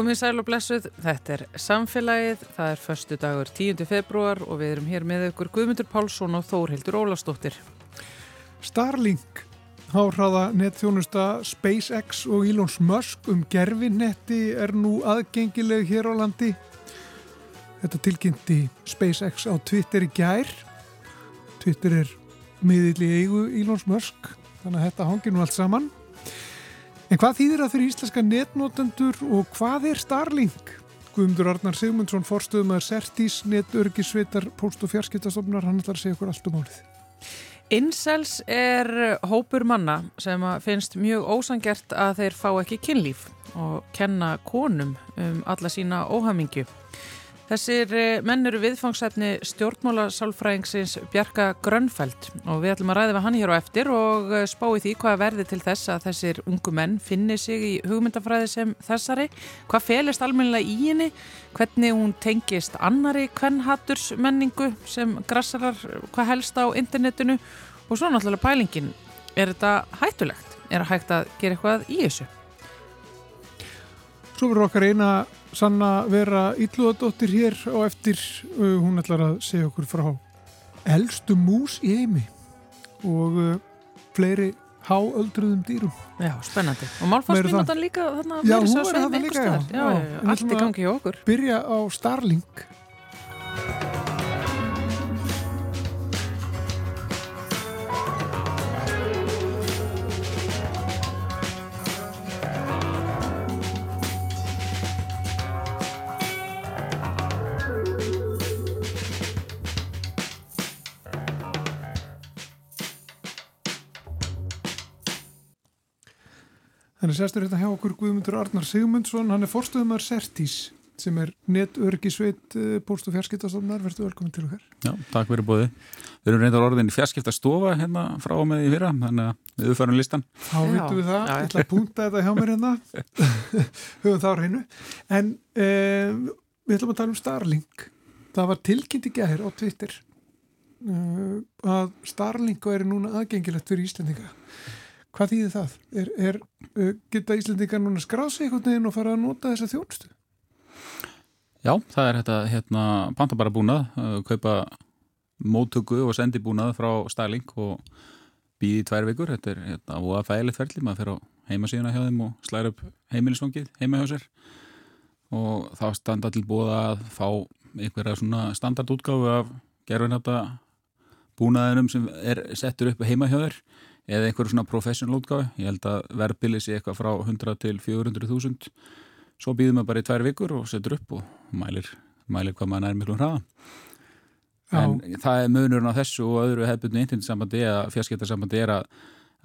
Komið sæl og blessuð, þetta er samfélagið, það er förstu dagur 10. februar og við erum hér með ykkur Guðmundur Pálsson og Þórhildur Ólastóttir. Starlink, háhraða netþjónusta SpaceX og Elon Musk um gerfinnetti er nú aðgengileg hér á landi. Þetta tilkynnti SpaceX á Twitter í gær. Twitter er miðill í eigu Elon Musk, þannig að þetta hangir nú allt saman. En hvað þýðir það fyrir íslenska netnotendur og hvað er Starlink? Guðmundur Arnar Sigmundsson, forstöðumæður Sertís, netörgisveitar, post- og fjarskiptastofnar, hann ætlar að segja okkur allt um álið. Incels er hópur manna sem finnst mjög ósangert að þeir fá ekki kynlíf og kenna konum um alla sína óhamingju. Þessir eh, menn eru viðfangsefni stjórnmálasálfræðingsins Bjarka Grönfeld og við ætlum að ræða við hann hér á eftir og eh, spá í því hvað verði til þess að þessir ungu menn finni sig í hugmyndafræði sem þessari, hvað felist almennilega í henni, hvernig hún tengist annari kvennhatturs menningu sem grassarar hvað helst á internetinu og svo náttúrulega pælingin, er þetta hættulegt? Er það hægt að gera eitthvað í þessu? Svo verður okkar eina sanna vera Íllúðadóttir hér á eftir uh, hún ætlar að segja okkur frá elstu mús í heimi og uh, fleiri háöldruðum dýrum Já, spennandi. Og málfarsmínútan líka þarna Já, hún svo er sveim þarna einhvers líka, já. staðar. Já, Já, já, en já, við allt í gangi hjá okkur. Byrja á Starlink Þannig sestur hérna hjá okkur Guðmundur Arnar Sigmundsson, hann er forstöðumar Sertís sem er netörgisveit post- og fjarskiptastofnar, verður velkomin til okkar. Já, takk fyrir bóði. Við erum reyndar orðin í fjarskipta stofa hérna frá og með í fyrra, þannig að við uppfærum listan. Þá Já, vitum við það, ég ætla að punta þetta hjá mér hérna, höfum það á hreinu. En um, við ætlum að tala um Starlink. Það var tilkynnt í gæðir á Twitter uh, að Starlink er núna aðgengilegt fyrir Íslandinga. Hvað þýðir það? Er, er, uh, geta Íslandingar núna skráð sig einhvern veginn og fara að nota þessa þjónustu? Já, það er þetta hérna panta bara búnað, uh, kaupa móttöku og sendi búnað frá Starlink og býði tvær vikur. Þetta er hérna óa fæðilegt ferli, maður fer á heimasíðuna hjá þeim og slæra upp heimilisvangið heima hjá sér og þá standa til búða að fá einhverja svona standardútgáfu af gerfinhætta búnaðinum sem er settur upp heima hjá þér eða einhverju svona professional útgáfi. Ég held að verðbilið sé eitthvað frá 100 til 400.000 svo býðum við bara í tvær vikur og setur upp og mælir, mælir hvað maður nær miklum hraða. Já. En það er munurinn á þessu og öðru hefðbundinu internetsambandi eða fjarskiptarsambandi er að,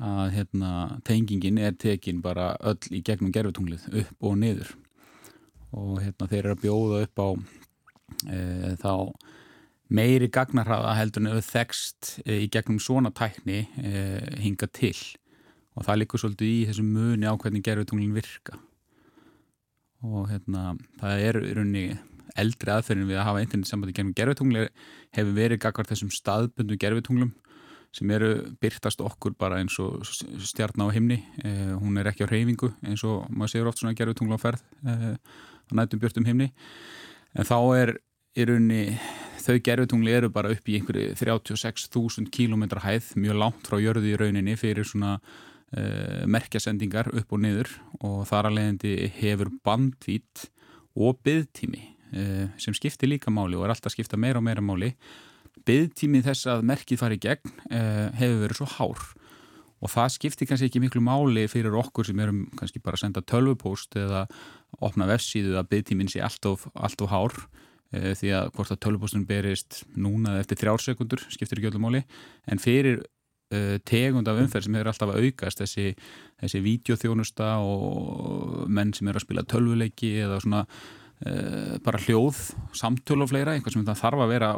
að hérna, tengingin er tekin bara öll í gegnum gerfutunglið upp og niður og hérna, þeir eru að bjóða upp á e, þá meiri gagnarhraða heldur en auðvitað þekst e, í gegnum svona tækni e, hinga til. Og það likur svolítið í þessum muni á hvernig gerfutunglin virka. Og hérna, það er í rauninni eldri aðferðin við að hafa internetsambandi gegnum gerfitungli hefur verið gagvar þessum staðbundu gerfitunglum sem eru byrtast okkur bara eins og stjarná á himni. Eh, hún er ekki á reyfingu eins og maður séur oft svona gerfitungla á ferð eh, á nætum björtum himni. En þá er í rauninni þau gerfitungli eru bara upp í einhverju 36.000 km hæð mjög langt frá jörðu í rauninni fyrir svona uh, merkjasendingar upp og niður og þar að leiðandi hefur bandvít og byðtími uh, sem skiptir líka máli og er alltaf skipta meira og meira máli. Byðtími þess að merkið fari í gegn uh, hefur verið svo hár og það skiptir kannski ekki miklu máli fyrir okkur sem erum kannski bara að senda tölvupóst eða opna vefsíðu að byðtímin sé allt of, allt of hár því að hvort að tölvupóstunum berist núna eftir þrjársekundur skiptir ekki öllu máli en fyrir uh, tegund af umferð sem hefur alltaf að aukast þessi, þessi vídeoþjónusta og menn sem eru að spila tölvuleiki eða svona uh, bara hljóð, samtöl og fleira eitthvað sem þarf að vera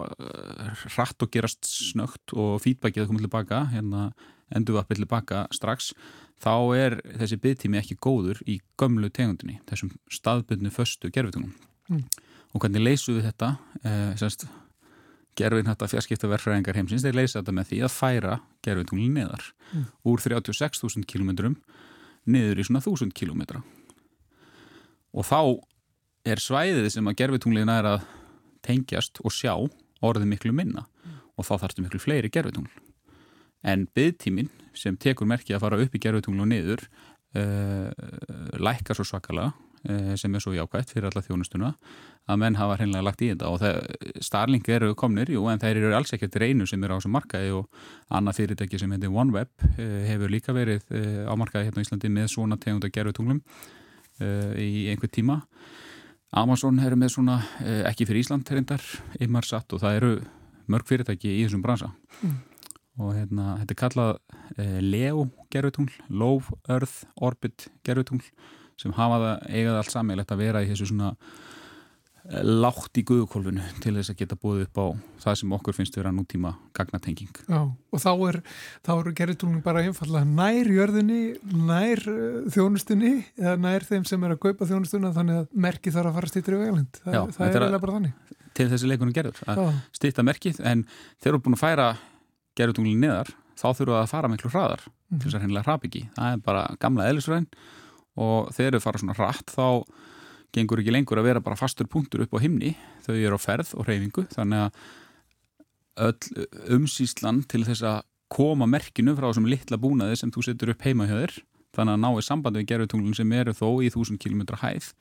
hratt og gerast snögt og feedbackið að koma tilbaka, hérna endurvappið tilbaka strax þá er þessi byggtími ekki góður í gömlu tegundinni, þessum staðbundnu föstu gerfitunum Mm. Og hvernig leysum við þetta semst gerfin þetta fjarskiptaverfræðingar heimsins, þeir leysa þetta með því að færa gerfintunglinn neðar Mm. úr 36.000 km niður í svona 1000 km og þá er svæðið sem að gerfitunglin er að tengjast og sjá orðið miklu minna mm. og þá þarfstu miklu fleiri gerfitungl en byggtímin sem tekur merki að fara upp í gerfitunglu og niður uh, lækkar svo svakalega sem er svo jákvægt fyrir alla þjónustuna að menn hafa hreinlega lagt í þetta. Og það, Starlink eru komnir, jú, en þeir eru alls ekkert reynu sem eru á þessu markaði og annað fyrirtæki sem heitir OneWeb uh, hefur líka verið á markaði hérna í Íslandi með svona tegunda gerfutunglum í einhver tíma. Amazon eru með svona, ekki fyrir Ísland reyndar, Imarsat og það eru mörg fyrirtæki í þessum bransa. Mm. og hérna, þetta er kallað eh, LEO gerfutungl, Low Earth Orbit gerfutungl sem hafa það eigað allt sammeilegt að vera í þessu svona eh, látt í guðukólfinu til þess að geta búið upp á það sem okkur finnst vera nútíma gagnatenging. Já, og þá er, er gerðutúlning bara einfallega nær jörðinni, nær uh, þjónustunni eða nær þeim sem er að kaupa þjónustuna þannig að merki þarf að fara stýttir í vegalind. Það, Já, það er eiginlega bara þannig. til þessi leikunum gerður að stýtta merkið en þeir eru búin að færa gerðutunglinn niðar þá þurfa að fara miklu hraðar mm til þess að hennilega hrap ekki það er bara gamla eðlisræðin og þeir eru fara svona hratt þá gengur ekki lengur að vera bara fastur punktur upp á himni þau eru á ferð og reyfingu þannig að öll umsýslan til þess að koma merkinu frá þessum litla búnaði sem þú setur upp heima hjá þér þannig að náðu sambandi við gerðutunglinn sem eru þó í þúsund kilómetra hæð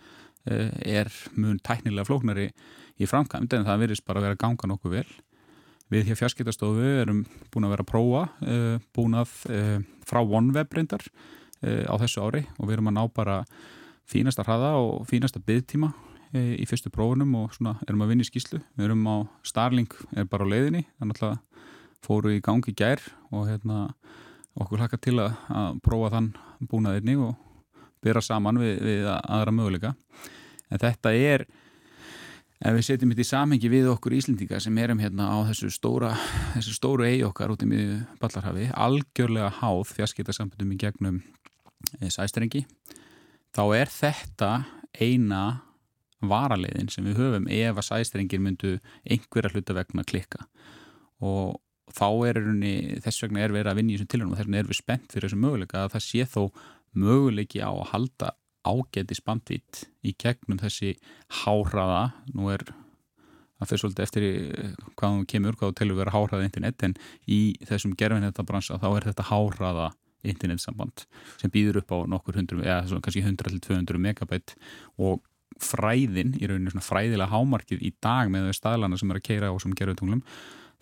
eh, er mun tæknilega flóknari í framkvæmd en það virðist bara að vera ganga nokkuð vel. Við hér fjarskiptastofu erum búin að vera að prófa uh, búin að uh, frá OneWeb reyndar á þessu ári og við erum að ná bara fínasta hraða og fínasta byggtíma í fyrstu prófunum og svona erum að vinna í skýslu. Við erum á Starlink, er bara á leiðinni, þannig að fóru í gangi gær og hérna okkur hlaka til að, að prófa þann búnaðirni og byrja saman við, við aðra möguleika. En þetta er ef við setjum þetta í samhengi við okkur Íslendinga sem erum hérna á þessu stóra þessu stóru eigi okkar út í miðu ballarhafi, algjörlega háð fjarskiptarsambundum í gegnum sæstrengi, þá er þetta eina varaleiðin sem við höfum ef að sæstrengir myndu einhverja hluta vegna klikka. Og þá er unni, þess vegna er verið að vinna í þessum tilhörnum og þess vegna er við spennt fyrir þessu möguleika að það sé þó möguleiki á að halda ágæti spandvít í gegnum þessi háraða, nú er að fyrir svolítið eftir hvað hún kemur, hvað þú telur vera háraða internet en í þessum gerfin þetta bransa þá er þetta háraða internetsamband sem býður upp á nokkur hundru, eða svona kannski 100-200 megabætt og fræðin, í rauninu svona fræðilega hámarkið í dag með þau staðlana sem er að keira á sem gerðutunglum,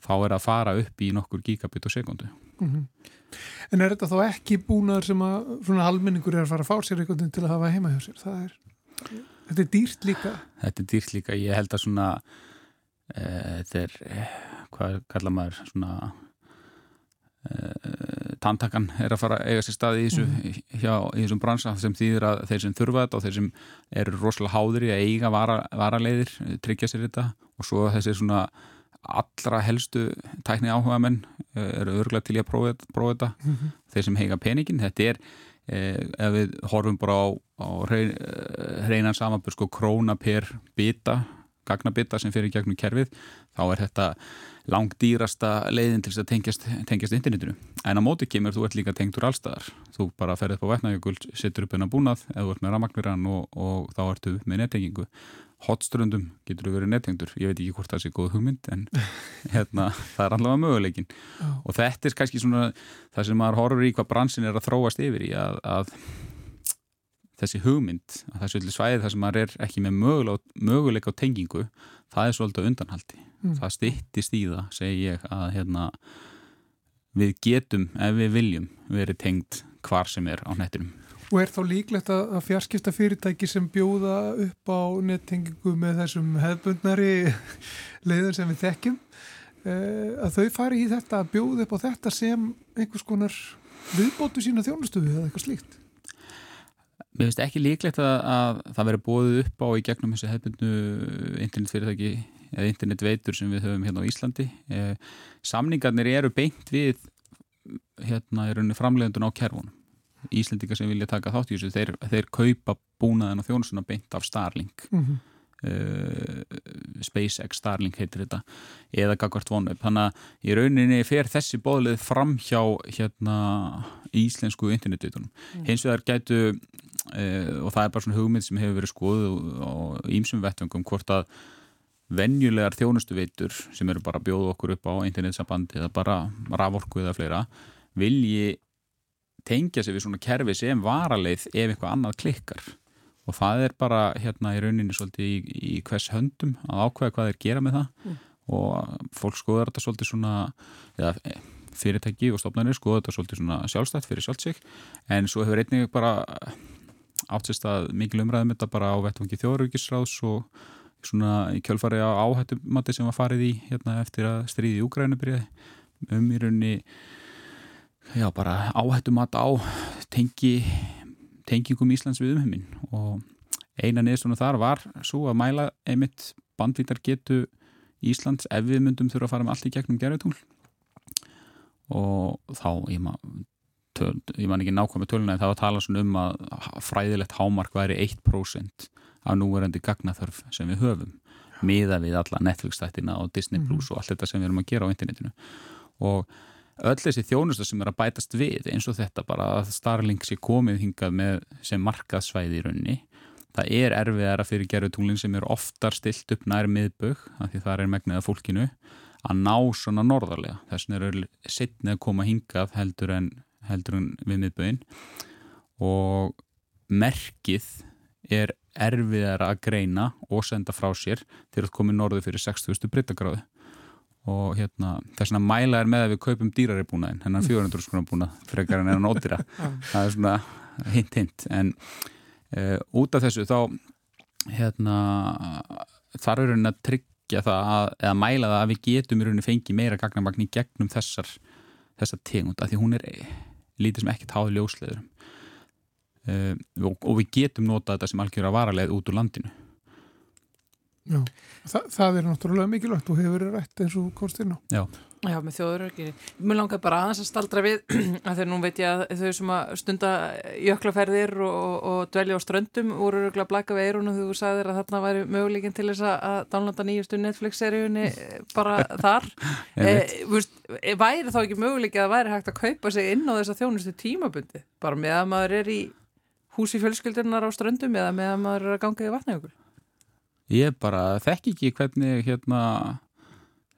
þá er að fara upp í nokkur gigabit og sekundu mm -hmm. En er þetta þá ekki búnaður sem að svona almenningur er að fara að fá sér veginn til að hafa heima hjá sér? Er, þetta er dýrt líka? Þetta er dýrt líka, ég held að svona e, þetta er, e, hvað kallar maður svona e, tantakan er að fara að eiga sér stað í, þessu, mm. hjá, í þessum bransa sem þýðir að þeir sem þurfa þetta og þeir sem eru rosalega háður í að eiga vara, varaleiðir, tryggja sér þetta og svo þessi svona allra helstu tækni áhuga menn eh, eru örgulega til að prófa, prófa þetta mm -hmm. þeir sem heiga peningin þetta er, eh, ef við horfum bara á, á hreinan eh, samanbjörn sko króna per bita gagnabita sem fyrir gegnum kerfið þá er þetta langt dýrasta leiðin til að tengjast, tengjast internetinu. En á móti kemur þú ert líka tengt úr allstaðar þú bara ferðið på vetnajökul, setur upp hennar búnað eða þú ert með ramagnverðan og, og þá ertu með nettengingu. Hotströndum getur þú verið nettengdur, ég veit ekki hvort það sé góð hugmynd en hérna, það er allavega möguleikin oh. og þetta er kannski svona það sem maður horfur í hvað bransin er að þróast yfir í að, að þessi hugmynd, að þessu svæði það sem maður er ekki með möguleik á tengingu, það er svolítið undanhaldi mm. það stittist í það segi ég að hérna, við getum ef við viljum verið tengt hvar sem er á nettinum Og er þá líklegt að fjarskipta fyrirtæki sem bjóða upp á nettingingu með þessum hefbundnari leiður sem við þekkjum eh, að þau fari í þetta að bjóða upp á þetta sem einhvers konar viðbótu sína þjónustöfu eða eitthvað slíkt? Mér finnst ekki líklegt að, að það veri bóðið upp á í gegnum þessu hefbundnu internetfyrirtæki eða internetveitur sem við höfum hérna á Íslandi. Eh, samningarnir eru beint við hérna framlegundun á kerfunum Íslendingar sem vilja taka þátt í þessu þeir, þeir kaupa búnaðin og þjónusuna beint af Starlink mm -hmm. uh, SpaceX Starlink heitir þetta eða Gagvart Vonweb þannig að í rauninni fer þessi bóðlið fram hjá hérna, íslensku internetvitunum mm. hins vegar gætu og það er bara svona hugmynd sem hefur verið skoðuð á ímsum vettvöngum hvort að venjulegar þjónustuveitur sem eru bara að bjóða okkur upp á internetsambandi eða bara raforku eða fleira vilji tengja sig við svona kerfi sem varaleið ef eitthvað annað klikkar. Og það er bara hérna í rauninni svolítið í, í hvers höndum að ákveða hvað þeir gera með það. Mm. og fólk skoður þetta svolítið svona eða, fyrirtæki og stofnarnir skoður þetta svolítið svona sjálfstætt fyrir sjálfsík en svo hefur einnig bara átsist að mikil umræðum þetta bara á vettvangi þjóðrökisráðs og svona í kjölfari á áhættumatti sem var farið í hérna eftir að stríði í Úgrænu byrjaði um í rauninni já bara áhættumat á tengi tengingum Íslands við umheimin og eina niður þar var svo að mæla einmitt bandvítar getu Íslands ef við myndum þurfa að fara með allt í gegnum gerðutungl og þá ég maður Töl, ég man ekki nákvæm með töluna en það var að tala um að fræðilegt hámark væri 1% af núverandi gagnaþörf sem við höfum miða við alla Netflix-stættina og Disney mhm. Plus mm og allt þetta sem við erum að gera á internetinu og öll þessi þjónusta sem er að bætast við eins og þetta bara að Starlink sé komið hingað með sem markaðsvæði í raunni það er erfiðara fyrir gerðutunglinn sem er oftar stilt upp nær miðbögg af því það er megniða fólkinu að ná svona norðarlega þess vegna er setnið að koma hingað heldur en, heldur en við miðböginn og merkið er erfiðar að greina og senda frá sér þegar þú komið norðu fyrir 60. brittagráðu og hérna þess að mæla er með að við kaupum dýrari búnaðin hennar 400 skrónar búnað frekar en enn ódýra. Það er svona hint hint. En uh, út af þessu þá hérna þarf raunin að tryggja það að, eða mæla það að við getum í raunin fengi meira gagnamagn í gegnum þessar þessar tegund, af því hún er lítið sem ekkert háði ljósleðurum uh, og, og við getum nota þetta sem algjör að varaleið út úr landinu Já, Þa, það er náttúrulega mikilvægt og hefur verið rætt eins og konstina Já Já, með þjóðurökir. Mér langar bara aðeins að staldra við að þegar nú veit ég að þau sem að stunda jöklaferðir og, og dvelja á ströndum voru röglega blaka við eirun og þú sagðir að þarna væri möguleikin til þess að downloada nýjustu Netflix-seríunni bara þar. e, veist, væri þá ekki möguleiki að væri hægt að kaupa sig inn á þessa þjónustu tímabundi bara með að maður er í húsi fjölskyldunar á ströndum eða með að maður er að ganga í vatnajökul? Ég bara þekk ekki hvernig hérna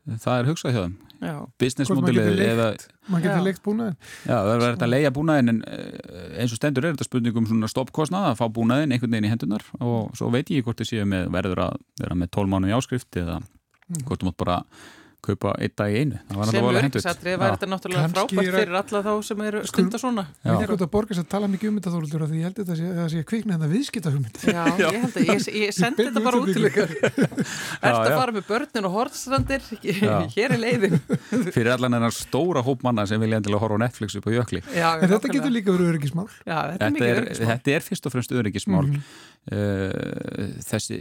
það er hugsað hjá þeim. Business modelið eða maður getur leikt búnaðin já það er verið að leia búnaðin en eh, eins og stendur er þetta spurningum svona stoppkostnað að fá búnaðin einhvern veginn í hendunar og svo veit ég hvort þið séu með verður að vera með tólmánu í áskrift eða mm. hvort þú mátt bara kaupa einn dag í einu. Sem örgisatri var þetta náttúrulega frábært fyrir alla þá sem eru stundar svona. Við erum eitthvað að borgast að tala mikið um þetta þóldur því ég held að það sé kvikna en það viðskita hugmynd Já, ég held að ég, ég sendi þetta bara út til ykkur Erst að fara með börnin og hortstrandir hér er leiðin. Fyrir allan en að stóra hópmanna sem vilja endilega horfa á Netflix upp á jökli. En þetta getur líka verið öryggismál. Þetta er fyrst og fremst öryggismál. Mhm. Uh, þessi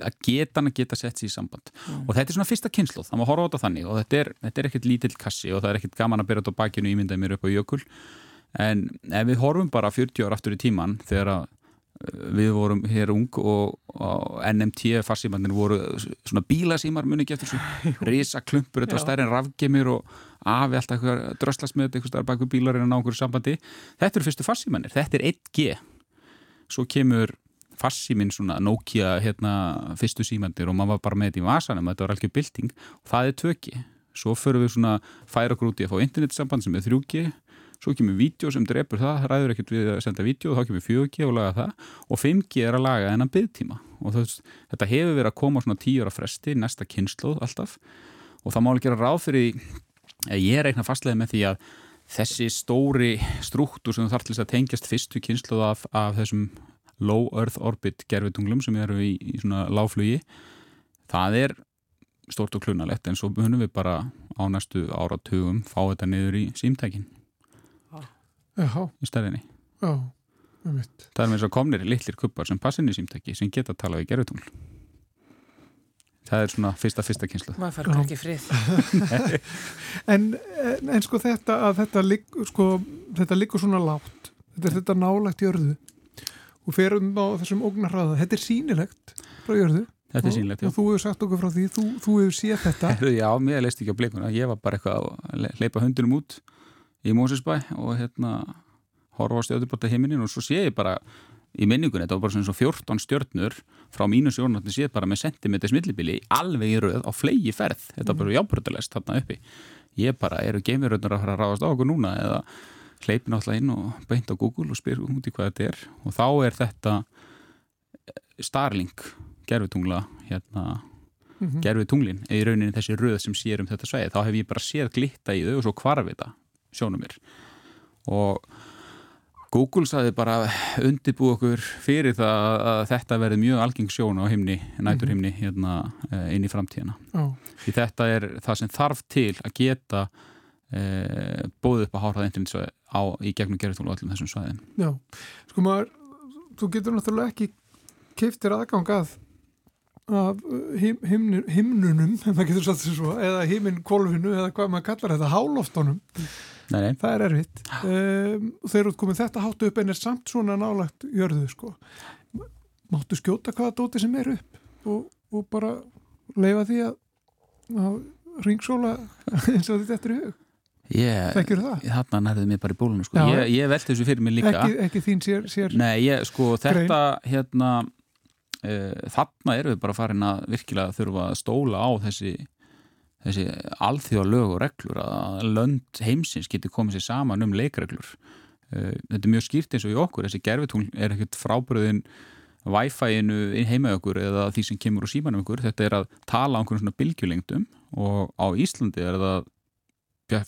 að geta hann að geta sett sér í samband. Mm. og þetta er svona fyrsta kynslu, það má horfa á þetta þannig. Og þetta er, þetta er ekkert lítill kassi og það er ekkert gaman að byrja þetta á bakinu ímyndaði mér upp á jökul. En ef við horfum bara 40 ára aftur í tíman þegar að uh, við vorum hér ung og, og NMT farsímannir voru svona bílasímar muni ekki eftir þessu? Risa klumpur, þetta var stærri en rafgemir og afi alltaf eitthvað dröslasmið eitthvað stærri baku bílarinn á nákvæmur sambandi. Þetta eru fyrstu farsímannir, þetta er 1G svo kemur farsíminn svona Nokia hérna fyrstu símandir og maður var bara með þetta í vasanum þetta var alveg bilding og það er tökki svo förum við svona færa okkur út í að fá internetsamband sem er 3G svo kemur vídeo sem drefur það, það ræður ekkert við að senda vídeo, þá kemur 4G og laga það. Og 5G er að laga þennan byggtíma og það, þetta hefur verið að koma svona 10 ára fresti, næsta kynnslóð alltaf. Og það má ekki gera ráð fyrir ég eitthvað fastlega með því að þessi stóri struktúr sem þarf til að tengjast fyrstu kynnslóð af, af þessum low earth orbit gerfitunglum sem eru í, í svona láflugi það er stort og klunalegt en svo munum við bara á næstu áratugum fá þetta niður í símtækin. Ah. í stæðinni Já, það er með þess að komnir litlir kuppar sem passin í símtæki sem geta að tala við gerfitungl það er svona fyrsta fyrsta kynslu maður fær ekki frið. En, en sko þetta að þetta liggur sko, svona látt þetta er þetta nálagt jörðu og ferum á þessum ógnarraða þetta er sínilegt frá jörðu Þetta er sínlegt, já. Og þú hefur sagt okkur frá því, þú, þú hefur séð þetta. Já, mér leist ekki á bleikuna. Ég var bara eitthvað að leipa hundunum út í Mósusbæ og hérna horfa á stjóðurbota heiminin og svo sé ég bara í minningunni, þetta var bara svona 14 stjörnur frá mínu sjónarni séð bara með sentimetri smillibili alveg í rauð á flegi ferð, þetta var bara jábröðulegst þarna uppi, ég bara eru geimveröðnur að fara að ráðast á okkur núna eða hleypin alltaf inn og beint á Google og spyr út í hvað þetta er og þá er þetta eh, Starlink gerfitungla hérna mm -hmm. gerfitunglin eða í rauninni þessi röð sem sér um þetta sveið, þá hef ég bara séð glitta í þau og svo kvarfita sjónum mér og Google saði bara undirbú okkur fyrir það að þetta verði mjög algeng sjón á himni, næturhimni mhm. hérna eh, inn í framtíðina. Oh. Því þetta er það sem þarf til að geta e, bóðið upp að hárað internet á, í gegnum gerðutúlu öllum þessum svæðin. Já, sko maður, þú getur náttúrulega ekki keiftir aðgang að af him, himnur, himnunum, svo, eða himminkólfinu eða hvað maður kallar þetta, hálóftónum Nei, nei. það er erfitt um, þegar þú komið þetta háttu upp en er samt svona nálagt jörðu sko máttu skjóta hvaða dóti sem er upp og, og bara leifa því að, að ringsóla eins og þetta eftir hug þekkir það? Þarna nærðið mér bara í bólunum sko. ég, ég velti þessu fyrir mig líka. Ekki, ekki þín sér, sér Nei, ég, sko, þetta hérna uh, þarna eru við bara farin að virkilega þurfa að stóla á þessi þessi alþjóða lög og reglur að lönd heimsins getur komið sér saman um leikreglur. Uh, þetta er mjög skýrt eins og í okkur. Þessi gerfitún er ekkert frábröðin Wi-Fi-inu heima okkur eða því sem kemur úr símanum okkur. Þetta er að tala á einhvern svona bilgjulengdum og á Íslandi er það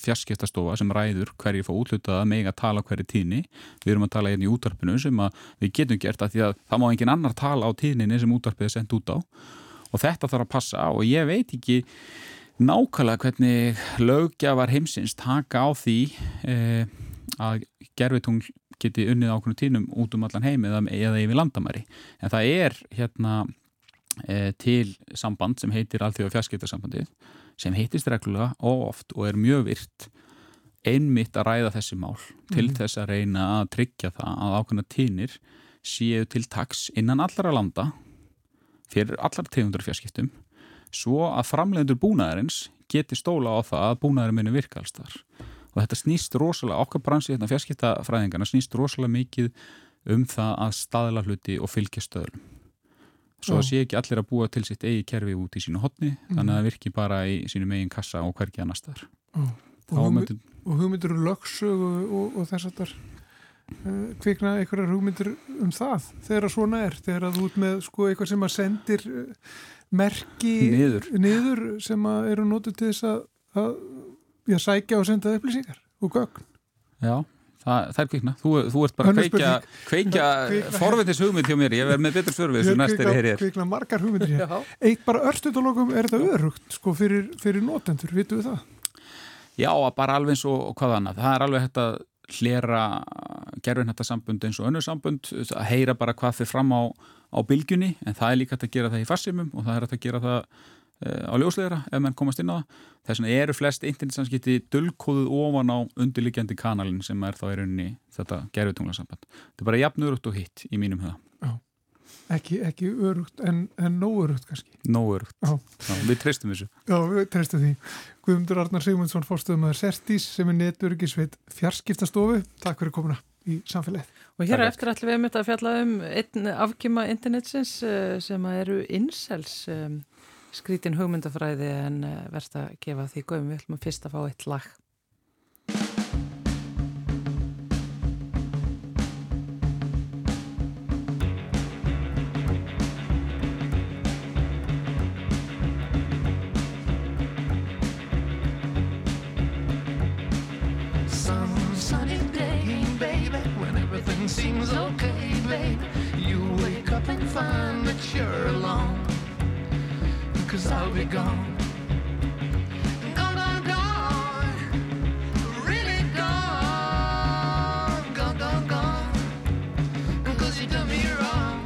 fjarskiptastofa sem ræður hverjir fá útlutað að mega tala hverju tíðni. Við erum að tala hérna í útarpinu sem við getum gert að því að það má engin annar tala á tíðninni sem útarpið er sendt út á. Og þetta þarf að passa og ég veit ekki nákvæmlega hvernig lögjafar heimsins taka á því eh, að gerfitung geti unnið ákveðinu tínum út um allan heim eða, eða yfir landamæri. En það er hérna eh, til samband sem heitir Alþjóða fjarskiptarsambandið sem heitist reglulega og oft og er mjög virt einmitt að ræða þessi mál til mm. þess að reyna að tryggja það að ákveðna tínir séu til taks innan allara landa fyrir allar tegundur fjarskiptum svo að framlegendur búnaðarins geti stóla á það að búnaðarinn muni virka alls þar og þetta snýst rosalega, okkar bransi hérna fjarskiptafræðingarna snýst rosalega mikið um það að staðla hluti og fylgja stöðlum svo að sé ekki allir að búa til sitt eigi kerfi út í sínu hotni mm. þannig að það virki bara í sínu megin kassa og hverki annar staðar. Og hugmyndur um lögsög og, og, og þess að það uh, kvikna einhverjar hugmyndur um það þegar svona er, þegar að þú út með sko, eitthvað sem að sendir uh, merki niður, niður sem eru nótið til þess að, að já, sækja og senda upplýsingar og gögn. Já, það, það er kvikna þú, þú ert bara að kveikja, kveikja forveitis hugmynd hjá mér, ég verð með betur svörfið þessu næstir hér er Kvikna margar hugmyndir hér. Eitt bara örstutalokum er þetta örugt sko fyrir, fyrir nótendur, vitu við það? Já, bara alveg eins og hvað annað. Það er alveg hægt að hlera gerfinhættasambund eins og önnur sambund að heyra bara hvað fyrir fram á á bylgjunni en það er líka að gera það í fassimum og það er að gera það á ljósleira ef mann komast inn á það. Þess vegna eru flest internetsanskipti dölkóðuð ofan á undirliggjandi kanalin sem er þá í rauninni þetta gerðutunglarsamband. Þetta er bara jafnörugt og hitt í mínum huga. Já. Ekki, ekki örugt en, en nóörugt kannski. Nóörugt. Við treystum þessu. Já, við treystum því. Guðmundur Arnar Sigmundsson fórstöðum að Sertís sem er neturgisveit fjarskiptastofu. Takk fyrir komuna í samfélagið. Og hér eftir ætlum við að fjalla um einn afkjöma internetsins eh, sem eru insels um, skrítin hugmyndafræði en eh, verðst að gefa því gömum. Við ætlum að fyrst að fá eitt lag. seems okay, babe. You wake up and find that you're alone. cause I'll be gone. Gone, gone. Really gone. Gone, gone, done me wrong.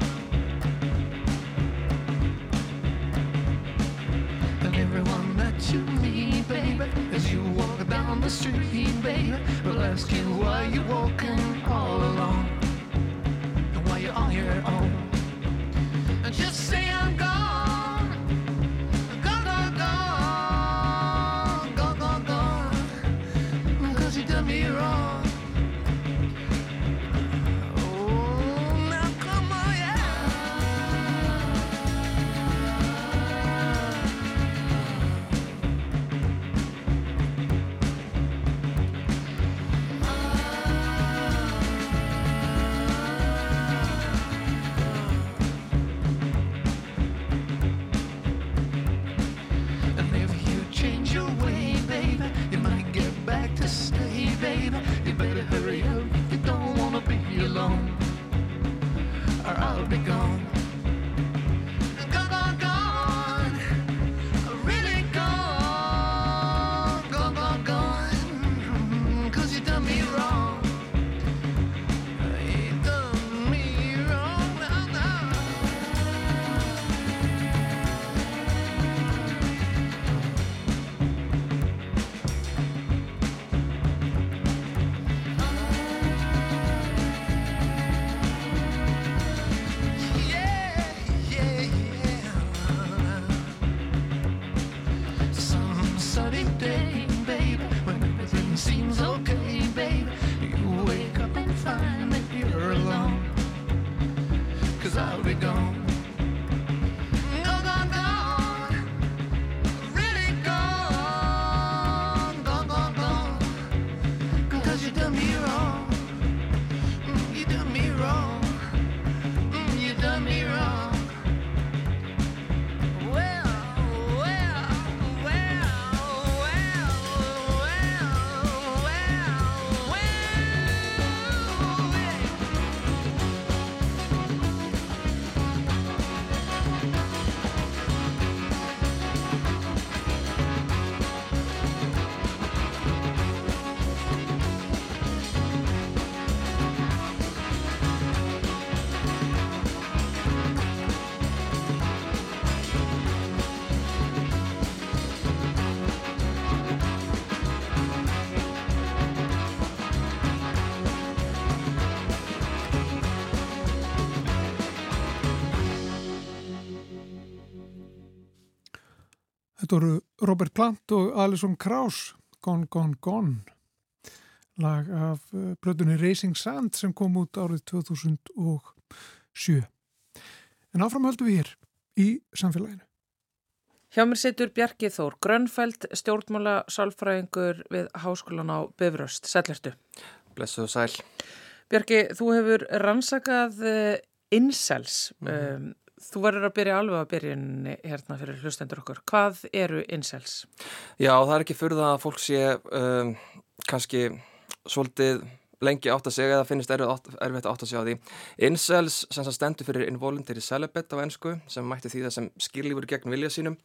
And everyone that you meet, baby, as you walk down the street, baby, will ask you why you're walking all alone. Þetta voru Robert Plant og Alison Krauss, Gone, Gone, Gone, lag af blöðunni eh, Racing Sand sem kom út árið 2007. En áfram höldum við hér í samfélaginu. Hjá mér situr Bjarki Þór Grönfeld, stjórnmála sálfræðingur við Háskólan á Bifröst. Sællertu. Blessuðu sæl. Bjarki, þú hefur rannsakað eh, incels. Mm. Um, Þú verður að byrja alveg að byrja hérna fyrir hlustendur okkur. Hvað eru incels? Já, það er ekki fyrir það að fólk sé um, kannski svolítið lengi átt að segja eða finnist erfitt átt að segja á því. Incels sem stendur fyrir involuntary celibate á ennsku sem mætti því það sem skilífur gegn vilja sínum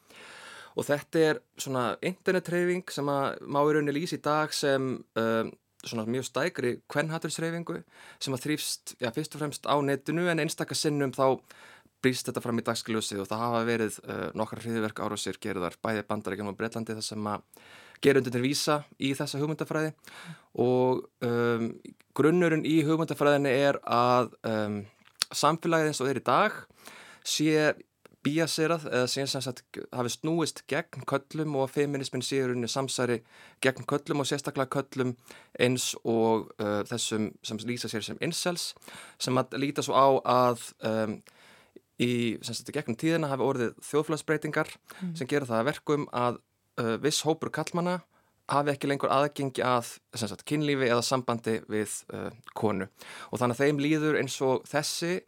og þetta er svona internetreyfing sem að má í rauninni lýs í dag sem um, svona mjög stækri kvennhatursreyfingu sem að þrýfst, já, fyrst og fremst á netinu en einstakar sinnum þá brýst þetta fram í dagskiljósið og það hafa verið uh, nokkar hriðverk ára sér gerðar bæði bandarækjum og Breitlandi þar sem að til vísa í þessa hugmyndafræði. Og um, grunnurinn í hugmyndafræðinni er að um, samfélagið eins og þeir í dag sé bíaserað eða sé sem sagt hafi snúist gegn köllum og feminismin sé unni samsæri gegn köllum og sérstaklega köllum eins og uh, þessum sem lýsa sér sem incels sem að líta svo á að um, í sagt, gegnum tíðina hafi orðið þjóðflagsbreytingar mm. sem gera það að verkum að uh, viss hópur kallmana hafi ekki lengur aðgengi að sagt, kynlífi eða sambandi við uh, konu og þannig að þeim líður eins og þessi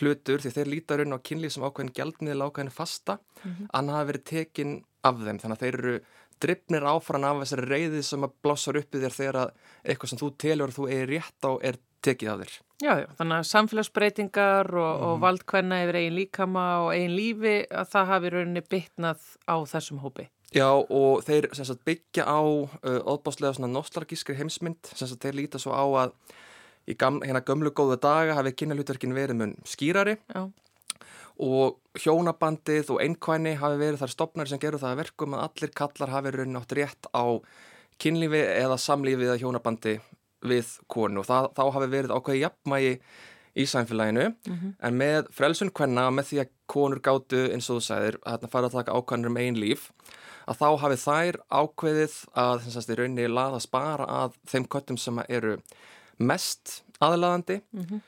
hlutur því þeir lítar unn á kynlíf sem ákveðin gjaldmiðl ákveðin fasta mm -hmm. að hafa verið tekin af þeim þannig að þeir eru drifnir áfran af þessari reyði sem að blossar upp í þér þegar eitthvað sem þú telur og þú er rétt á er tekið á þér. Já, já, þannig að samfélagsbreytingar og, mm. og mhm. valdkvenna yfir eigin líkama og eigin lífi að það hafi rauninni bytnað á þessum hópi. Já og þeir sagt, byggja á uh, óbáslega nostalgískri heimsmynd sem sagt, þeir líta svo á að í gam, hérna gömlu góða daga hafi kynalutverkin verið mun skýrari já. og hjónabandið og einkvæni hafi verið þar stopnari sem gerur það að verkum að allir kallar hafi rauninni átt rétt á kynlífi eða samlífi eða hjónabandi við konu og það, þá hafi verið ákveði jafnmægi í samfélaginu mm -hmm. en með frelsun kvenna með því að konur gáttu eins og þú segir að fara að taka ákvæðanur um einn líf að þá hafi þær ákveðið að þess að rauninni laða spara að þeim köttum sem eru mest aðlaðandi mm -hmm.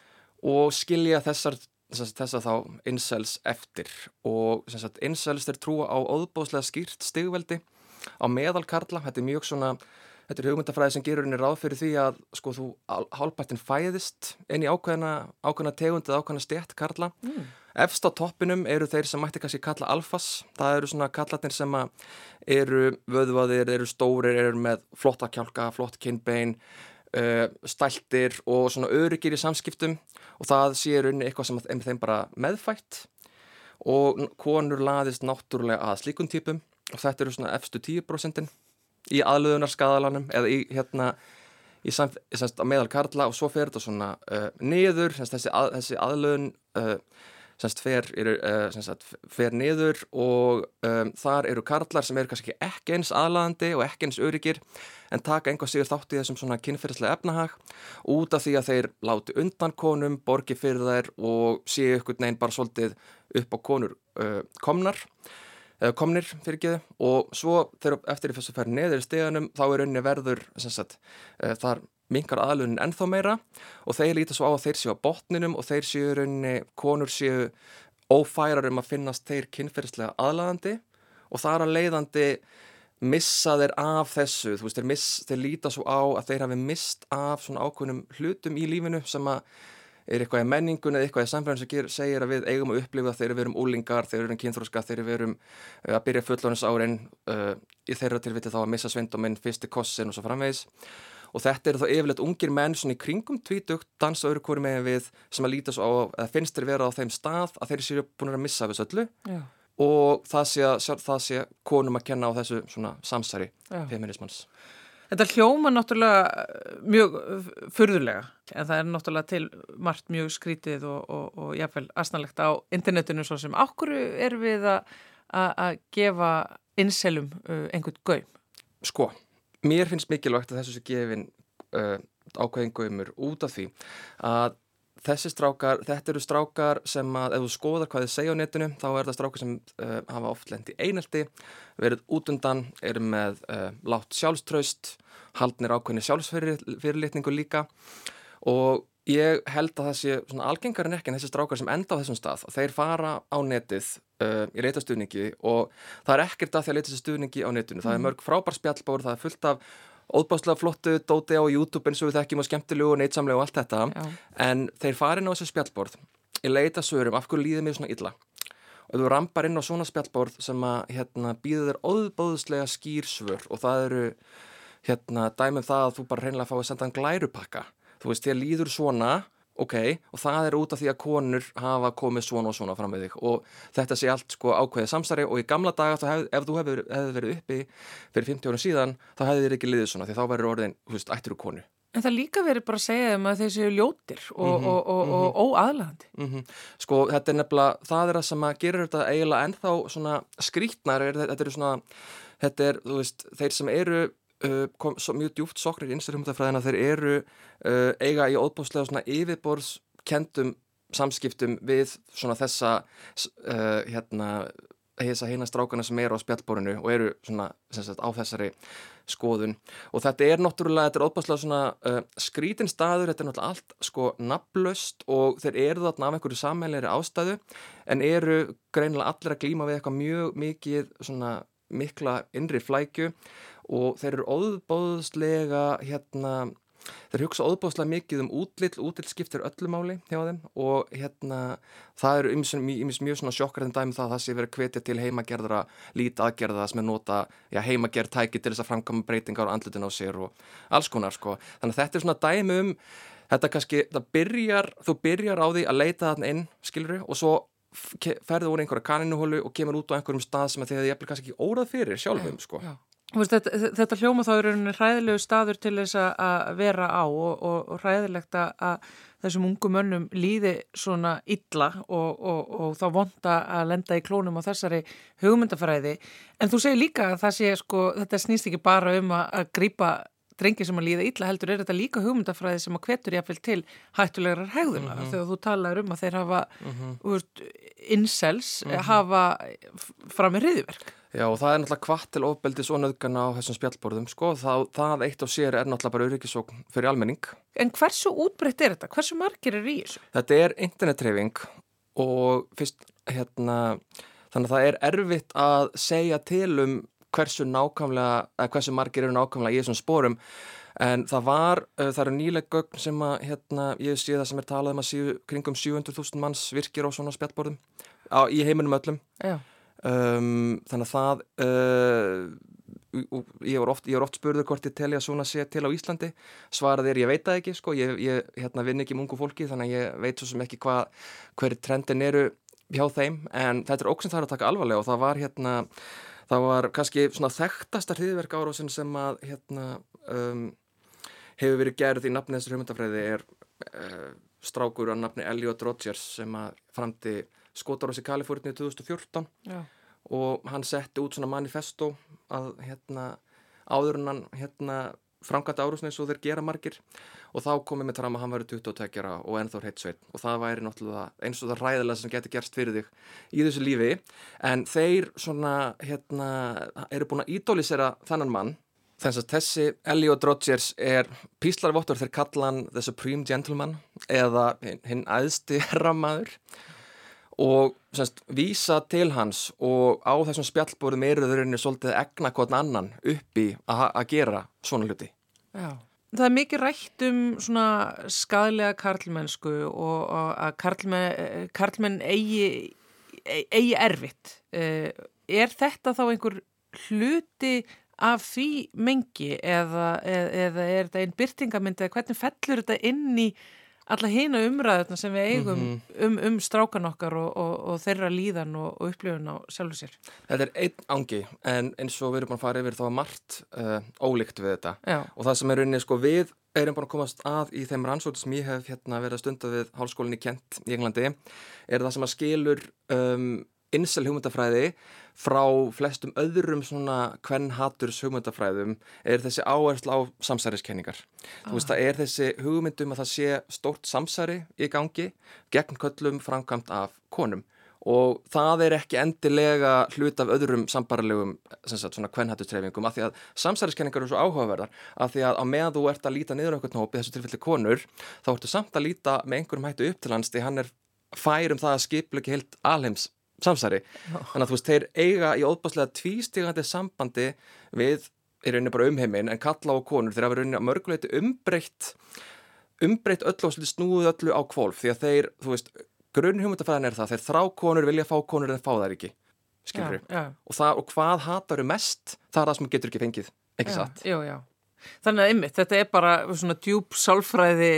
og skilja þessar þess að þá incels eftir og incels er trúa á óðbóðslega skýrt stigveldi á meðalkarla, þetta er mjög svona Þetta er hugmyndafræði sem gerur henni ráð fyrir því að sko þú hálpættin fæðist inn í ákveðna, ákveðna tegund eða ákveðna stjætt karla. Mm. Efst á toppinum eru þeir sem mætti kannski kalla alfas. Það eru svona kallatnir sem eru vöðvaðir, eru stórir, eru með flotta kjálka, flott kinnbein, uh, stæltir og svona öryggir í samskiptum og það séur unni eitthvað sem þeim bara meðfætt og konur laðist náttúrulega að slíkun típum og þetta eru svona efstu 10% í aðlöðunarskaðalanum eða í hérna í samt, semst, meðal karla og svo fer þetta svona uh, niður, semst, þessi, að, þessi aðlöðun uh, semst, fer, er, uh, fer niður og um, þar eru karlar sem eru kannski ekki eins aðlaðandi og ekki eins öryggir en taka einhvað sigur þátt í þessum svona kynferðslega efnahag út af því að þeir láti undan konum, borgi fyrir þær og séu ykkur neinn bara svolítið upp á konur uh, komnar komnir fyrir geðu og svo þegar eftir því að það fær neður í steganum þá er rauninni verður sagt, uh, þar mingar aðlunin ennþá meira. Og þeir líta svo á að þeir séu á botninum og þeir séu rauninni, konur séu ófærar um að finnast þeir kynferðslega aðlæðandi og það er að leiðandi missa þeir af þessu, þú veist, þeir, miss, þeir líta svo á að þeir hafi mist af svona ákveðnum hlutum í lífinu sem að er eitthvað í menningun eða eitthvað í samfélagin sem segir að við eigum að upplifa þegar við erum úlingar, þegar við erum kynþróska, þegar við erum uh, að byrja fullónisárin uh, í þeirra tilviti þá að missa svinduminn, fyrsti kossin og svo framvegis. Og þetta eru þá yfirleitt ungir menn svona í kringum tvítugt, dansa öru hverju megin við sem að líta svo á, eða finnst þeir vera á þeim stað að þeir séu búin að missa þessu öllu. Já. og það sé, það sé konum að kenna á þessu svona samsæri feminismans Þetta hljóma náttúrulega eh, mjög eh, fyrðulega en það er náttúrulega til margt mjög skrítið og, og, og jáfnveil asnalegt á internetinu svo sem okkur er við að gefa innselum uh, einhvern gaum? Sko, mér finnst mikilvægt að þessu sé gefin uh, ákveðin gaumur út af því að þessi strákar, þetta eru strákar sem að ef þú skoðar hvað þið segja á netinu þá er það strákar sem uh, hafa oft lendi einelti, verið útundan eru með uh, látt sjálfströst haldnir ákveðni sjálfsfyrirlitningu líka og ég held að það sé svona algengar en ekki en þessi strákar sem enda á þessum stað þeir fara á netið uh, í reytastuðningi og það er ekkert að því að leita þessi stuðningi á netinu, það er mhm. mörg frábær spjallbár, það er fullt af óbáslega flottu dóti á YouTube eins og við þekkjum og skemmtilegu og neitsamlegu og allt þetta. Já. en þeir farin á þessu spjallborð í leita sögurum af hverju líðið mér svona illa? Og þú rampar inn á svona spjallborð sem að hérna, býður þér óbáðslega skýrsvör og það eru hérna, dæmið um það að þú bara reynilega fái að senda en glærupakka. Þú veist, þér líður svona ok, og það er út af því að konur hafa komið svona og svona fram með þig og þetta sé allt sko ákveðið samsari og í gamla daga hef, ef þú hefði hef verið uppi fyrir 50 árum síðan þá hefði þér ekki liðið svona því þá verður orðin, þú veist, ættir úr konu En það líka verið bara að segja þeim að þeir séu ljótir og, mm -hmm, og, og, mm -hmm. og óaðlandi mm -hmm. Sko, þetta er nefnilega, það er það sem að gera þetta eiginlega ennþá svona skrítnar, þetta er svona þetta er, þú veist, þeir sem eru kom svo mjög djúft sokrir í einstaklega þeir eru uh, eiga í óbúslega svona yfirborðs kendum samskiptum við svona þessa uh, hérna þess að heina strákana sem eru á spjallborinu og eru svona sagt, á þessari skoðun. Og þetta er náttúrulega, þetta er óbærslega svona uh, skrítin staður, þetta er náttúrulega allt sko nafnlaust og þeir eru þarna af einhverju sammeilari ástæðu en eru greinilega allir að glýma við eitthvað mjög mikið svona mikla innri flækju og þeir eru óbóðslega hérna þeir hugsa óbóðslega mikið um útlill útlill skiptir öllumáli hjá þeim og hérna það eru ymmis mjög svona sjokkar en dæmi um það að það sé verið hvetja til heimagerðara lít aðgerða sem er nota já, heimagerð tæki til þess að framkama breytingar og andlutin á sér og alls konar sko þannig að þetta er svona dæmi um þetta kannski, það byrjar, þú byrjar á því að leita þarna inn, skiluru og svo ferðu úr einhverja kaninuhólu og kemur út á einhverjum stað sem að þið hefði kannski ekki órað fyrir sjálfum sko já. Þetta, þetta hljóma þá er einhvern ræðilegu staður til þess að vera á og, og, og ræðilegt að þessum ungu mönnum líði svona illa og, og þá vonda að lenda í klónum á þessari hugmyndafræði. En þú segir líka að það sé sko, þetta snýst ekki bara um að, að grýpa drengi sem að líða illa heldur, er þetta líka hugmyndafræði sem að hvetur jáfnvel til hættulegar hegðuna mm -hmm. þegar þú talar um að þeir hafa mm -hmm. úr, incels mm -hmm. hafa fram með riðiverk. Já og það er náttúrulega kvart til ofbeldis og nöðgana á þessum spjallborðum sko, það, það eitt á sér er náttúrulega bara öryggisókn fyrir almenning. En hversu útbreytt er þetta? Hversu margir er í þessu? Þetta er internettreyfing og fyrst hérna þannig að það er erfitt að segja til um hversu nákvæmlega, eða hversu margir eru nákvæmlega í þessum spórum en það var, uh, það eru nýleg gögn sem að hérna, ég sé það sem er talað um að síu kringum 700.000 manns virkir á svona spjallborðum á, í heiminum öllum. Já um, þannig að það uh, ég voru oft, oft spurður hvort ég telja svona sé til á Íslandi. Svarað er ég veit það ekki sko, ég, ég hérna, vinn ekki mungu fólki þannig að ég veit svo sem ekki hvað hverju trendin eru hjá þeim. En þetta er ógsinn það að taka alvarlega og það var hérna það var kannski svona þekktasta hriðverk árásin sem að hérna um, hefur verið gerð í nafni þessar hugmyndafræði er uh, strákur á nafni Elliot Rodgers sem að framti skotar á sig Kaliforni 2014 Já. Og hann setti út svona manifesto að hérna áður en hann hérna framkvæmta árusneis og þeir gera margir. Og þá komið með tram að hann verið 22 og ennþór heitt sveit og það væri náttúrulega eins og það ræðilega sem getur gerst fyrir þig í þessu lífi. En þeir svona hérna eru búin að ídólisera þannan mann. Þess að þessi Elliot Rodgers er píslarvottur þeir kalla hann The Supreme Gentleman eða hinn aðsti herramaður og semst, vísa til hans og á þessum spjallbúrum eru þurrinni svolítið egna hvern annan uppi að gera svona hluti. Já. Það er mikið rætt um svona skadlega karlmennsku og að karlmenn, karlmenn eigi, eigi erfitt. Eh, er þetta þá einhver hluti af því mengi eða, eða, eða er þetta einn byrtingamyndi eða hvernig fellur þetta inn í alla hýna umræðuna sem við eigum mm -hmm. um, um strákan okkar og, og, og þeirra líðan og, og upplifun á sjálfu sér. Þetta er einn angi en eins og við erum búin að fara yfir þá margt uh, ólíkt við þetta Já. og það sem er rauninni sko við erum búin að komast að í þeim rannsóti sem ég hef hérna verið að stunda við hálskólinni Kent í Englandi er það sem að skilur um, insel hugmyndafræði frá flestum öðrum svona kvennhaturs hugmyndafræðum er þessi áherslu á samsæriskenningar. Ah. Þú veist, það er þessi hugmyndum að það sé stórt samsæri í gangi gegn köllum framkvæmt af konum og það er ekki endilega hlut af öðrum sambarlegum svona kvennhattustreyfingum af því að samsæriskenningar eru svo áhugaverðar af því að á meðan þú ert að líta niður okkur nópi þessu tilfelli konur þá ertu samt að líta með einhverjum hættu upp til hans því hann er færum það að skipla ekki heilt alheims samsæri. Þannig að þú veist, þeir eiga í óbáslega tvístígandi sambandi við í rauninni bara umheimin en kalla á konur. Þeir hafa rauninni að mörguleiti umbreytt umbreytt öllu og snúið öllu á kvolf því að þeir, þú veist grunnhjómyndafæðan er það, þeir þrá konur vilja fá konur en fá þær ekki skilur við, og, og hvað hatar þau mest, það er það sem getur ekki fengið. Ekki já, satt? já, já. Þannig að ymmið, þetta er bara svona djúb sálfræði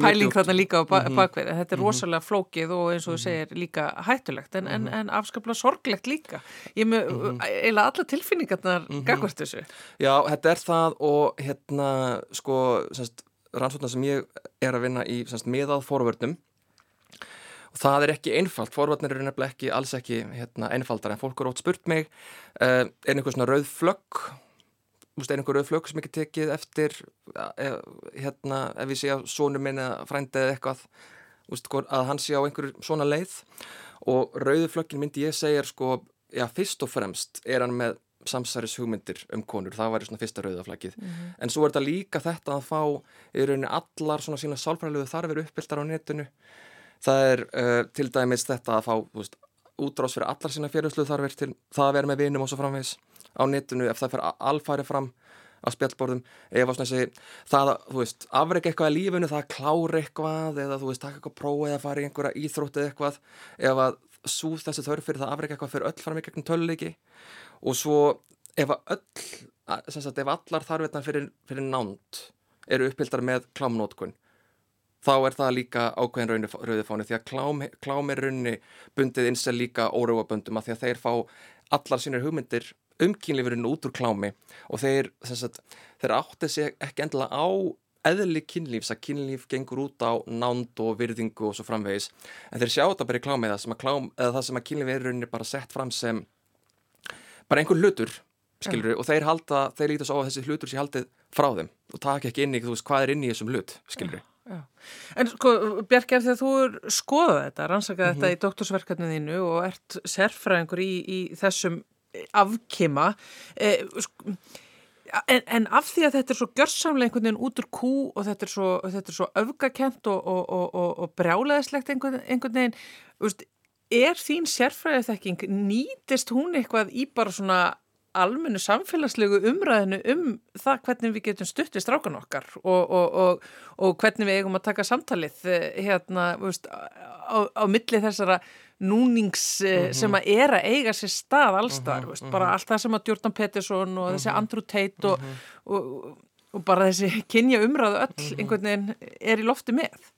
pæling þarna líka á ba mm -hmm. þetta er mm -hmm. rosalega flókið og eins og þú mhm. segir líka hættulegt en, en, mhm. en afskaplega sorglegt líka ég með mm -hmm. eiginlega alla tilfinningarnar mhm. gagvart þessu. Já, þetta er það og hérna sko rannsóknar sem ég er að vinna í semst, miðað fórvörnum og það er ekki einfalt, forvarnir eru nefnilega ekki alls ekki hérna, einfaldar en fólk eru ótt spurt mig uh, er einhver svona rauð flögg er einhver rauð flögg sem ekki tekið eftir uh, hérna ef ég sé á sónu minn eða frændið eða eitthvað úst, að hann sé á einhver svona leið. Og rauðu flöggin myndi ég segja sko, já fyrst og fremst er hann með samsæris hugmyndir um konur, það væri svona fyrsta rauðaflækið, mm -hmm. en svo er þetta líka þetta að fá í rauninni allar svona sína sálfræðilegu þarfir uppbyltar á netinu. Það er uh, til dæmis þetta að fá útrás fyrir allar sína fyrirsluð þarfir til það að vera með vinum og svo framvegs á netinu ef það fyrir alfæri fram á spjallborðum. Ef að þessi, það að, þú veist, afreika eitthvað í lífunu, það að klára eitthvað eða þú veist, taka eitthvað próf eða fara í einhverja íþrótt eða eitthvað, ef að svo þessi þörf fyrir það að afreika eitthvað fyrir öll fram í gegnum töluleiki og svo ef að öll, sagt, ef allar þarfirna fyrir, fyrir nánt eru uppbyldar með klámnótkun þá er það líka ákveðin rauðifáni því að klám, klám er raunni bundið eins og líka órauaböndum að því að þeir fá allar sínir hugmyndir umkynlifurinn út úr klámi og þeir, sagt, þeir átti sig ekki endilega á eðli kynlífs að kynlíf gengur út á nánd og virðingu og svo framvegis en þeir sjá þetta bara í klámi það sem að, klám, það sem að kynlíf er rauninni bara sett fram sem bara einhver hlutur skilur, ja. og þeir halda, þeir líta svo á að þessi hlutur sé haldið frá þeim og taka ekki inn í, veist, hvað er inn í þessum hlut, skilur ja. Já. En sko, Bjarki, að þú er skoðað þetta, rannsakað mm -hmm. þetta í doktorsverkefniðinu og ert sérfræðingur í, í þessum afkima eh, sko, en, en af því að þetta er svo gjörsamlega einhvern veginn út úr kú og þetta er svo, svo öfgakent og, og, og, og brjáleðislegt einhvern, einhvern veginn veist, er þín sérfræðiþekking nýtist hún eitthvað í bara svona almennu samfélagslegu umræðinu um það hvernig við getum stuttist rákan okkar og hvernig við eigum að taka samtalið eh, hérna, veist, á, á milli þessara núnings mm -hmm. sem að er að eiga sér stað allstar, mm -hmm. bara allt það sem að Jordan Peterson og þessi mhm. Andrew Tate og bara þessi kynja umræðu öll mhm. einhvern veginn er í lofti með.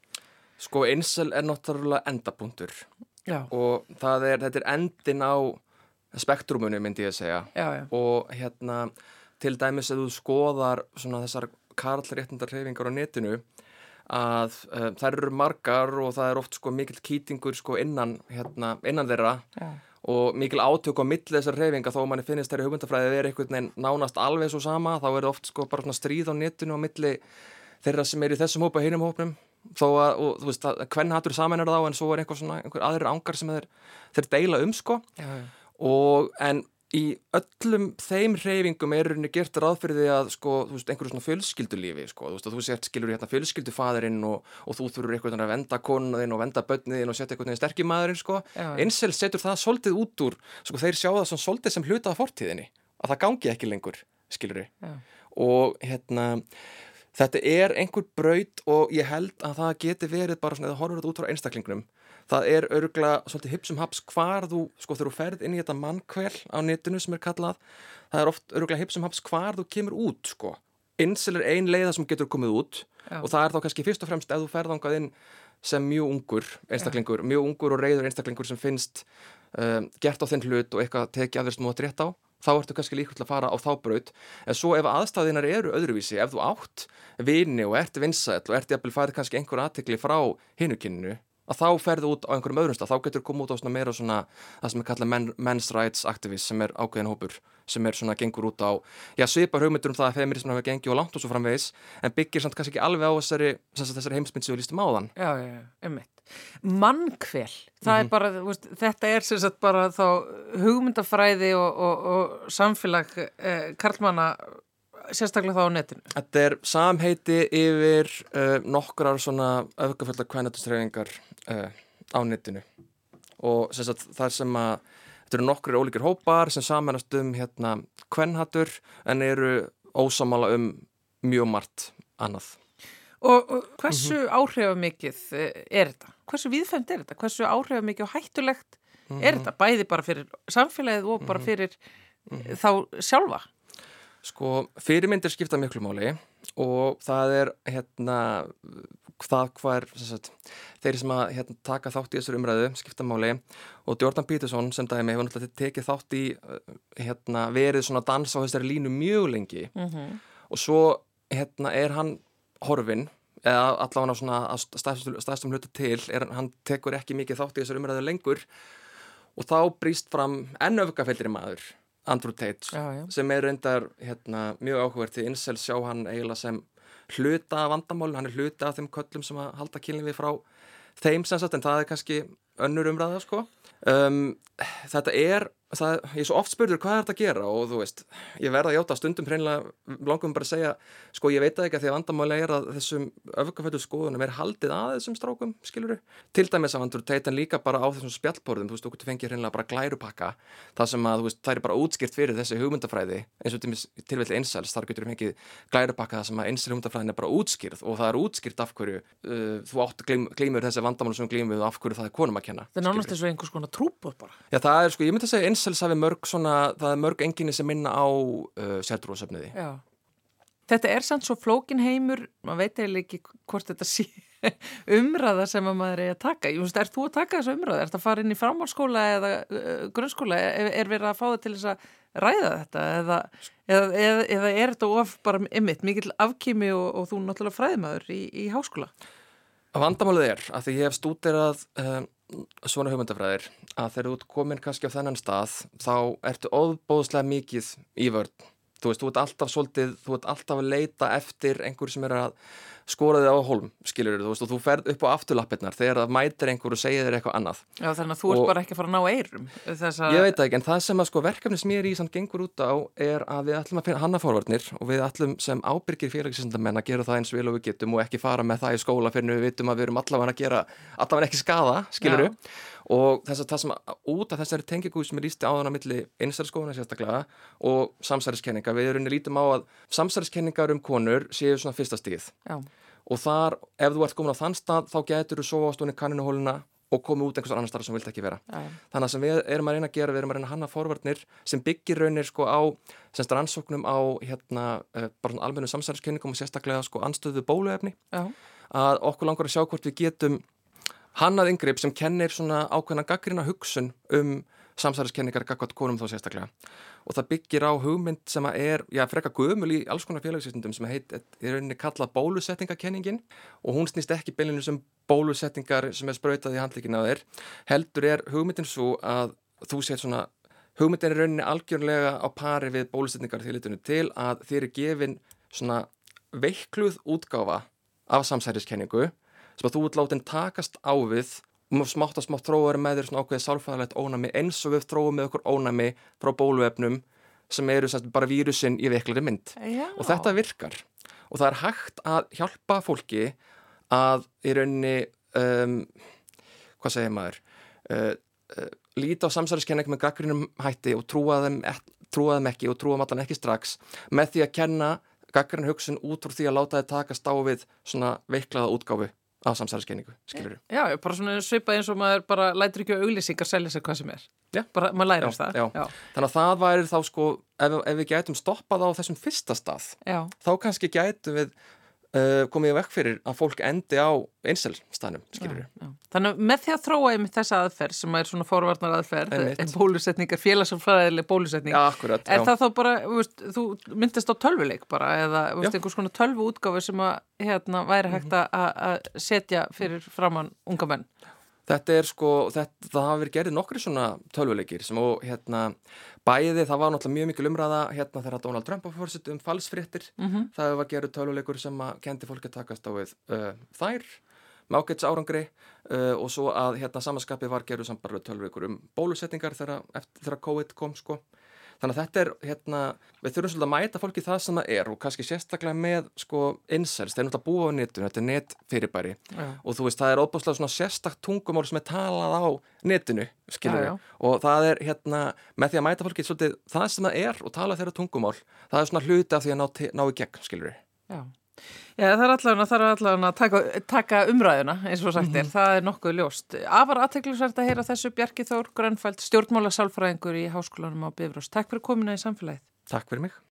Sko einsel er náttúrulega endapunktur Já. og er, þetta er endin á spektrumunu myndi ég að segja já, já. og hérna til dæmis að þú skoðar svona þessar karlréttundar hreyfingar á netinu að uh, þær eru margar og það er oft sko mikil kýtingur sko innan, hérna, innan þeirra já. og mikil átök á milli þessar hreyfinga. Þó manni finnist þeirri hugmyndafræði að vera einhvern veginn nánast alveg svo sama þá er oft sko bara svona stríð á netinu á milli þeirra sem er í þessum hópa hinnum hópnum. Þó að, og, þú veist, hvern hattur saman er það en svo er einhver svona, einhver aðrir ángar sem þeir, þeir deila um sko. Já. Og en í öllum þeim hreyfingum er rauninni gert ráð fyrir því að sko, þú veist, einhverju svona fjölskyldulífi sko, þú veist, þú sért skilur hérna fjölskyldufaðurinn og, og þú þurfur eitthvað að venda konuðinn og venda bönniðinn og setja eitthvað sterkjumadurinn sko, einsel setur það svolítið út úr, sko, þeir sjá það svolítið sem hluta af fortíðinni, að það gangi ekki lengur, skilur við og hérna þetta er einhver braut og ég held að það geti verið bara svona, eða horfur þetta út frá einstaklingnum það er öruglega svolítið hipsum haps hvar þú, sko þegar þú ferð inn í þetta mannkvel á netinu sem er kallað það er oft öruglega hipsum haps hvar þú kemur út sko, einsel er ein leiða sem getur komið út Já. og það er þá kannski fyrst og fremst ef þú ferðangað inn sem mjög ungur einstaklingur, Já. mjög ungur og reyður einstaklingur sem finnst um, gert á þinn hlut og eitthvað tekið þú átt rétt á þá ertu kannski líka til að fara á þá braut en svo ef aðstæðinar eru öðruvísi ef þú átt vini og ert vinsæl og ert jafnvel farið kannski einhver aðtekli frá hinukinninu að þá ferðu út á einhverjum öðrum stað, þá getur þú komið út á svona meira svona það sem er kallað men, men's rights activist sem er ákveðin hópur, sem er svona gengur út á, já svipar hugmyndur um það að feminismin hafa gengið og langt og svo framvegis en byggir samt kannski ekki alveg á þessari, þessari heimsmynd sem við lístum á þann. Já, já, já, einmitt. Mannkvel, það mm -hmm. er mhm. bara, veist, þetta er sem sagt bara þá hugmyndafræði og, og, og samfélag eh, Karlmanna sérstaklega þá á netinu? Þetta er samheiti yfir uh, nokkrar svona öfgafölda kvænatusreyfingar uh, á netinu og sagt, það sem að þetta eru nokkru ólíkir hópar sem samanast um hérna kvennhattur en eru ósamála um mjög margt annað. Og, og hversu mm -hmm. áhrifamikið eh, er þetta? Hversu viðfæmt er þetta? Hversu áhrifamikið og hættulegt mm -hmm. er þetta? Bæði bara fyrir samfélagið og bara mhm. fyrir mm -hmm. þá sjálfa? Sko, fyrirmyndir skipta miklu máli og það er hérna það hvað er sagt, þeir sem að hérna, taka þátt í þessar umræðu skiptamáli og Jordan Peterson sem dæmi hefur náttúrulega tekið þátt í uh, hérna, verið svona dans á þessari línu mjög lengi mm -hmm. og svo hérna, er hann horfin eða allavega svona að stæðstum hlutu til er, hann tekur ekki mikið þátt í þessar umræðu lengur og þá brýst fram ennöfgafellir maður Andrew Tate já, já. sem er reyndar hérna, mjög áhugverð til innsel sjá hann eiginlega sem hluta af vandamálun, hann er hluta af þeim köllum sem að halda kynlífi frá þeim sem sagt, en það er kannski önnur umræða sko. Um, þetta er það, ég er svo oft spurður hvað er þetta að gera? Og þú veist, ég verða að hjáta stundum hreinlega langum bara að segja, sko ég veit ekki að því að vandamáli er að þessum öfgafættu skoðunum er haldið að þessum strákum skiluru, til dæmis að vandur teitan líka bara á þessum spjallborðum, þú veist, þú fengið hreinlega bara glærupakka, það sem að, þú veist, það er bara útskipt fyrir þessi hugmyndafræði eins og tilvelli einsæls, þar getur fengið glærupakka incels hafi mörg svona, það er mörg enginni sem minna á uh, sértrúasöfniði. Já. Þetta er sann svo flókin heimur, maður veit eða ekki hvort þetta sé umræða sem að maður er að taka. Ég veist, er þú að taka þessu umræða? Er þetta að fara inn í framhalskóla eða uh, grunnskóla? Er, er verið að fá það til þess að ræða þetta? Eða, eða, eða, eða er þetta of bara ymmit, mikill afkými og, og þú náttúrulega fræðimaður í, í háskóla? Vandamálið er að því ég hef stúderað uh, svona hugmyndafræðir að þegar þú ert komin kannski á þennan stað þá ertu óbóðslega mikið í vörð. Þú veist, þú ert alltaf svolítið, þú ert alltaf að leita eftir einhver sem er að skora þig á holm, skiljur þú veist, og þú ferð upp á afturlappirnar þegar það mætir einhver og segir þér eitthvað annað. Já, þannig að þú ert og, bara ekki að fara að ná eirum. Þessa... Ég veit ekki, en það sem að sko verkefni er í samt gengur út á er að við ætlum að finna hannaforvarnir og við ætlum sem ábyrgir félagsindamenn að gera það eins vil og við getum og ekki fara með það í skóla fyrir við vitum að við erum allavega að gera, allavega og þess að það sem út af þessari tengingúi sem er lísti áðan á milli einsæriskóðuna sérstaklega og samsæriskenninga við erum lítum á að samsæriskenningar um konur séu svona fyrsta stíð Já. og þar ef þú ert komin á þann stað þá getur þú sofa á stónu kanninuhóluna og komið út einhvers annar starf sem vilt ekki vera Já. þannig að sem við erum að reyna að gera við erum að reyna að hanna forvarnir sem byggir raunir sko á semst rannsóknum á hérna eh, bara svona almennu samsæriskenningum og sérstaklega sko anstöðu bóluefni Já. að okkur langar að sjá hvort við getum hannað yngreip sem kennir svona ákveðna gaggrina hugsun um samsæðiskenningar gagvat konum þá sérstaklega. Og það byggir á hugmynd sem að er, já, frekka gömul í alls konar félagsýstundum sem heit, er rauninni kallað bólusettingakenningin og hún snýst ekki bylinu sem bólusettingar sem er sprautað í handlíkinu að þeir heldur er hugmyndin svo að þú sétt svona, hugmyndin er rauninni algjörlega á pari við bólusettingar til litunum til að þeir eru gefin svona veikluð útgáfa af samsæðiskenningu sem að þú ert látin takast á við og smátt að smátt þróa með þér svona ákveðið sálfæðalegt ónami eins og við þróum með okkur ónami frá bóluefnum sem eru sagt, bara vírusin í veiklari mynd. Já. og þetta virkar. Og það er hægt að hjálpa fólki að í rauninni um, hvað segir maður? Uh, uh, líta á samsæðiskenning með gaggrínum hætti og trúa þeim, trúa þeim ekki og trúa allan ekki strax með því að kenna gaggrín hugsun út úr því að láta þið takast á við svona veiklaða útgáfu á samsæðiskenningu, skilur þú? Já, bara svona svipað eins og maður bara lætir ekki auðlýsingar selja sér hvað sem er. Já. Bara, maður lærir það. Já, já. Þannig að það væri þá sko, ef, ef við gætum stoppað á þessum fyrsta stað, já. þá kannski gætum við komið í vekk fyrir að fólk endi á einselstanum, skilur við. Þannig með því að þróa einmitt þessa aðferð sem er svona forvarnar aðferð, en bólusetningar, félagsfræðileg bólusetning, já, akkurat, er það þá bara, veist, þú myndist á tölvuleik bara eða veist, einhvers konar tölvu útgáfi sem að hérna væri hægt að setja fyrir framann unga menn? Þetta er sko, þetta, það hafa verið gerðið nokkri svona tölvuleikir sem og hérna bæði, það var náttúrulega mjög mikil umræða hérna þegar Donald Trump var fórsitt um falsfrittir, mm -hmm. það var gerðið tölvuleikur sem að kendi fólki að takast á við uh, þær, mákets árangri uh, og svo að hérna samanskapi var gerðið samt bara tölvuleikur um bólusettingar þegar, þegar COVID kom sko Þannig að þetta er, hérna, við þurfum svolítið að mæta fólki það sem það er og kannski sérstaklega með, sko, incels, þeir eru náttúrulega búið á netinu, þetta er netfyrirbæri ja. og þú veist, það er óbúslega svona sérstak tungumál sem er talað á netinu, skilur við, ja, ja. og það er, hérna, með því að mæta fólki svolítið það sem það er og tala þeirra tungumál, það er svona hluti af því að ná, ná í gegn, skilur við. Já. Já, það er allavega að taka, taka umræðuna eins og sagt er, mm -hmm. það er nokkuð ljóst. Afar aðteglisvært að heyra þessu Bjarki Þór Grönfæld, stjórnmála sálfræðingur í Háskólanum á Bifrós. Takk fyrir komina í samfélagið. Takk fyrir mig.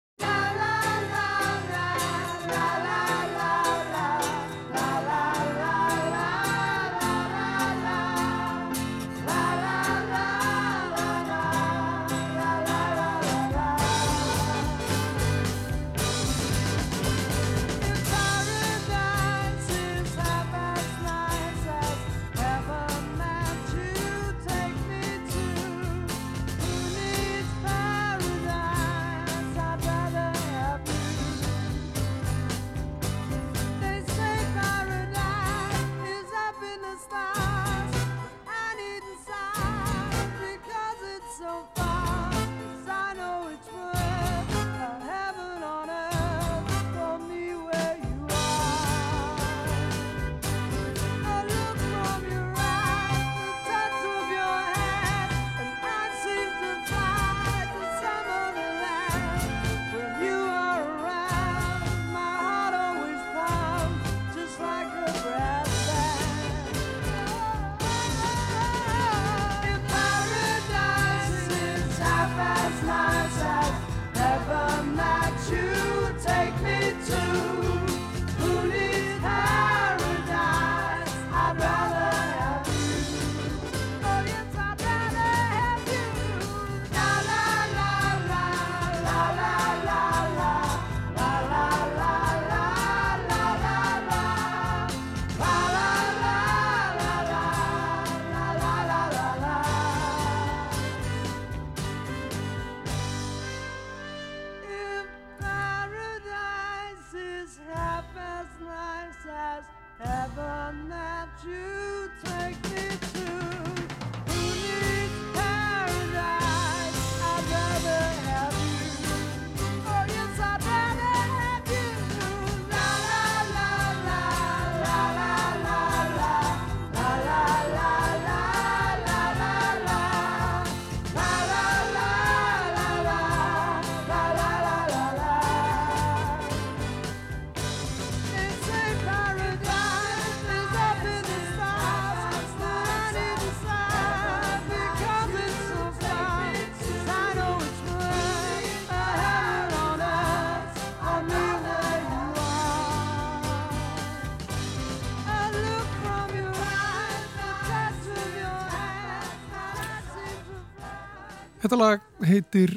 Þetta lag heitir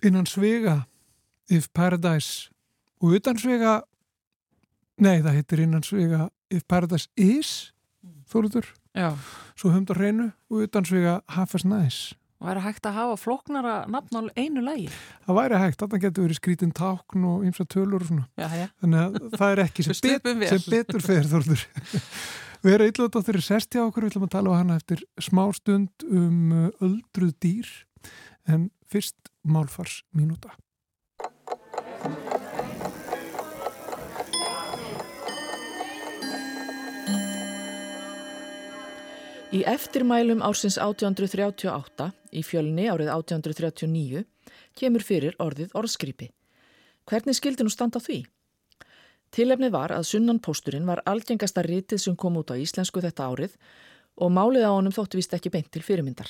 Innan svega If Paradise og utan svega nei það heitir Innan svega If Paradise Is þóruður svo höfndar hreinu og utan svega Half as Nice. Og það hægt að hafa floknara nafn á einu lagi? Það væri hægt, þannig getur verið skrítin tákn og ymsa tölur og svona. Já, já. þannig að það er ekki sem, bet, sem betur fyrir þóruður Við erum eitthvað á þeirri sesti á okkur, við ætlum að tala á hana eftir smá stund um öldruð dýr en fyrst málfars mínúta. Í eftirmælum ársins 1838 í fjölni árið 1839 kemur fyrir orðið orðskripi. Hvernig skildi nú standa því? Tilefnið var að sunnanpósturinn var algengasta rítið sem kom út á íslensku þetta árið og málið á honum þóttu vist ekki beint til fyrirmyndar.